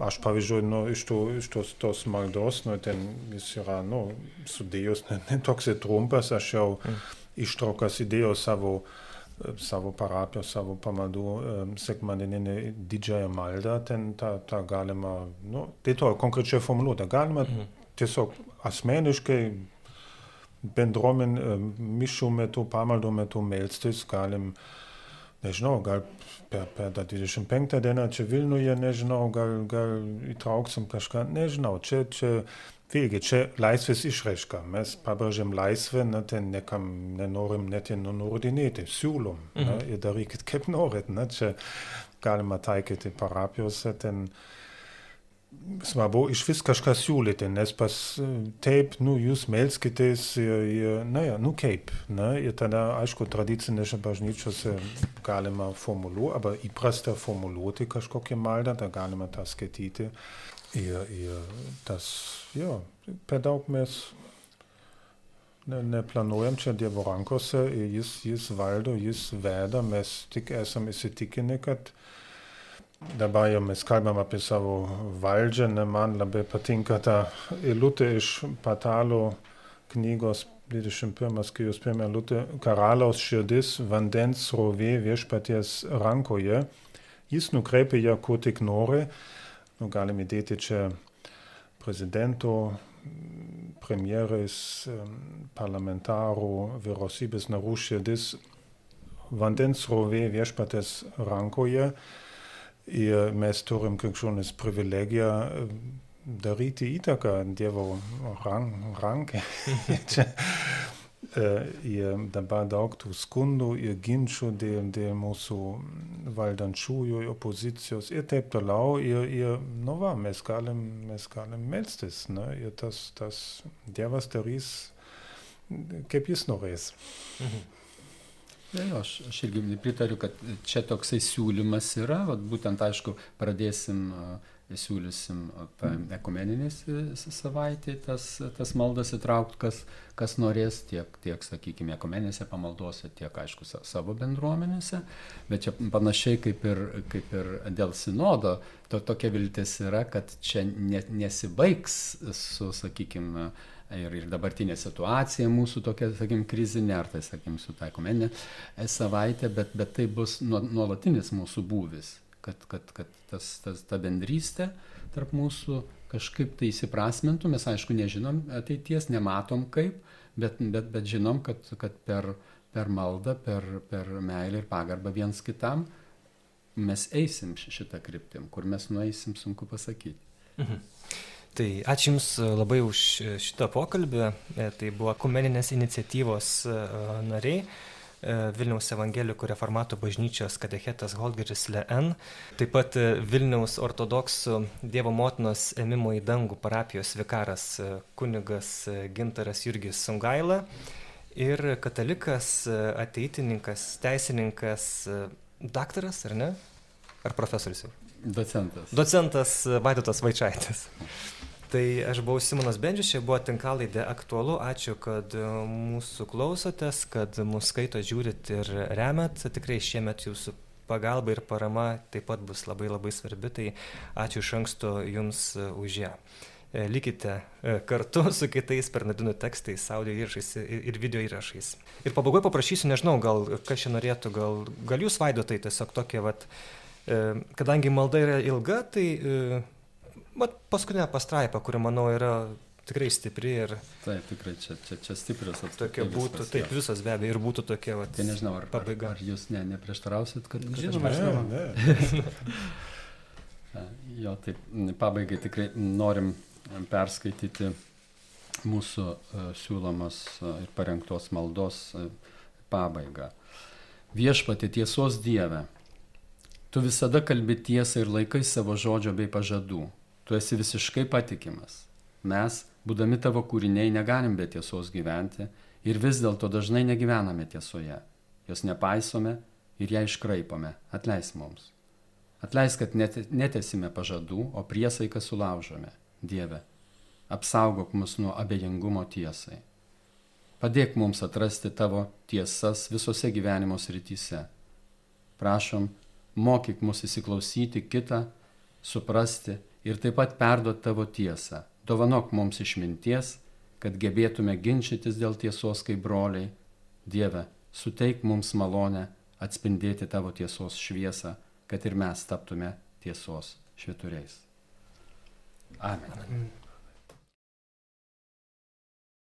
[SPEAKER 2] Aš pavyzdžiui, nu, iš, tų, iš tos, tos maldos, nu, ten jis yra nu, sudėjus ne, ne toks trumpas, aš jau mm. ištraukas įdėjau savo, savo parapijos, savo pamaldų sekmadieninį didžiąją maldą, ten tą, tą galima, nu, tai to konkrečiai formuluota, galima mm. tiesiog asmeniškai bendruomen mišių metu, pamaldų metu melstis, galim nežinau, gal per, per tą 25 dieną čia Vilniuje, nežinau, gal, gal įtrauksim kažką, nežinau, čia, čia vėlgi, čia laisvės išraiška, mes pabrėžiam laisvę, na, ten niekam nenorim net nurodinėti, siūlom, mhm. na, ir darykit kaip norit, na, čia galima taikyti parapijose, ten svarbu iš vis kažką siūlyti, nes pas taip, nu, jūs melskitės, na, ja, nu kaip, na, ir tada, aišku, tradicinėse bažnyčiose galima formuluoti, arba įprasta formuluoti kažkokią maldą, da galima tą skaityti. Ir, ir tas, jo, per daug mes ne, neplanuojam čia Dievo rankose, jis, jis valdo, jis veda, mes tik esame įsitikinę, kad Dabar jau mes kalbam apie savo valdžią, ne man labai patinka ta eilutė iš Patalo knygos 21 skyrius pirmą eilutę karaliaus širdis vandens srovė viešpaties rankoje. Jis nukreipia ją kur tik nori. Nu, galim įdėti čia prezidento, premjerais, parlamentarų, vyriausybės narų širdis vandens srovė viešpaties rankoje. Ir mes turim krikščionis privilegiją daryti įtaką Dievo rank, rankai. [LAUGHS] Uh, ir dabar daug tų skundų ir ginčių dėl, dėl mūsų valdančiųjų opozicijos ir taip toliau. Ir, ir nu va, mes galim, mes galim melstis. Ne? Ir tas, tas Dievas darys, kaip jis norės. Mhm.
[SPEAKER 4] Ja, jo, aš, aš irgi pritariu, kad čia toksai siūlymas yra, vat, būtent aišku, pradėsim uh, siūlysim tą ekumeninį savaitę, tas, tas maldas įtraukti, kas, kas norės, tiek, tiek sakykime, ekumeninėse pamaldose, tiek, aišku, savo bendruomenėse. Bet čia panašiai kaip ir, kaip ir dėl sinodo, to, tokia viltis yra, kad čia ne, nesibaigs su, sakykime, ir, ir dabartinė situacija mūsų tokia, sakykim, krizinė, ar tai, sakykim, su ta ekumeninė savaitė, bet, bet tai bus nuolatinis mūsų būvis kad, kad, kad tas, tas, ta bendrystė tarp mūsų kažkaip tai įsiprasmintų. Mes aišku nežinom ateities, nematom kaip, bet, bet, bet žinom, kad, kad per, per maldą, per, per meilę ir pagarbą viens kitam mes eisim šitą kryptim, kur mes nueisim, sunku pasakyti. Mhm.
[SPEAKER 1] Tai ačiū Jums labai už šitą pokalbį. E, tai buvo kumeninės iniciatyvos e, nariai. E, Vilniaus evangelikų reformatų bažnyčios katechetas Holgeris Leen, taip pat e, Vilniaus ortodoksų Dievo motinos emimo į dangų parapijos vikaras e, kunigas Gintaras Jurgis Sungaila ir katalikas, ateitininkas, teisininkas, daktaras, ar ne? Ar profesorius?
[SPEAKER 4] Docentas.
[SPEAKER 1] Docentas Vaidotas Vaičiaitis. Tai aš buvau Simonas Bendžius, čia buvo tinklalaidė aktualu. Ačiū, kad e, mūsų klausotės, kad mūsų skaito, žiūrit ir remet. Tikrai šiemet jūsų pagalba ir parama taip pat bus labai labai svarbi. Tai ačiū iš anksto Jums e, už ją. E, likite kartu [LAUGHS] su kitais Bernardinų tekstais, audio įrašais ir video įrašais. Ir pabaigoje paprašysiu, nežinau, gal kas čia norėtų, gal, gal jūs vaidotai tiesiog tokie, vat, kadangi malda yra ilga, tai Mat paskutinė pastraipa, kuri manau yra tikrai stipri ir...
[SPEAKER 4] Taip, tikrai čia, čia, čia stiprios
[SPEAKER 1] atsakymai. Tokia būtų, viskas, taip, visas be abejo ir būtų tokia, va.
[SPEAKER 4] Tai nežinau, ar, pabaiga. ar, ar jūs ne, neprieštarausit, kad...
[SPEAKER 1] Žinoma, žinoma. Ne,
[SPEAKER 4] ne. [LAUGHS] jo, taip, pabaigai tikrai norim perskaityti mūsų uh, siūlomos uh, ir parengtos maldos uh, pabaigą. Viešpatė tiesos Dieve, tu visada kalbi tiesą ir laikai savo žodžio bei pažadų Tu esi visiškai patikimas. Mes, būdami tavo kūriniai, negalim be tiesos gyventi ir vis dėlto dažnai negyvename tiesoje. Jos nepaisome ir ją iškraipome. Atleis mums. Atleis, kad net, netesime pažadų, o priesaiką sulaužome. Dieve, apsaugok mus nuo abejingumo tiesai. Padėk mums atrasti tavo tiesas visose gyvenimo srityse. Prašom, mokyk mus įsiklausyti kitą, suprasti ir taip pat perduot tavo tiesą. Dovanok mums išminties, kad gebėtume ginčytis dėl tiesos kaip broliai. Dieve, suteik mums malonę atspindėti tavo tiesos šviesą, kad ir mes taptume tiesos švituriais. Amen. Amen.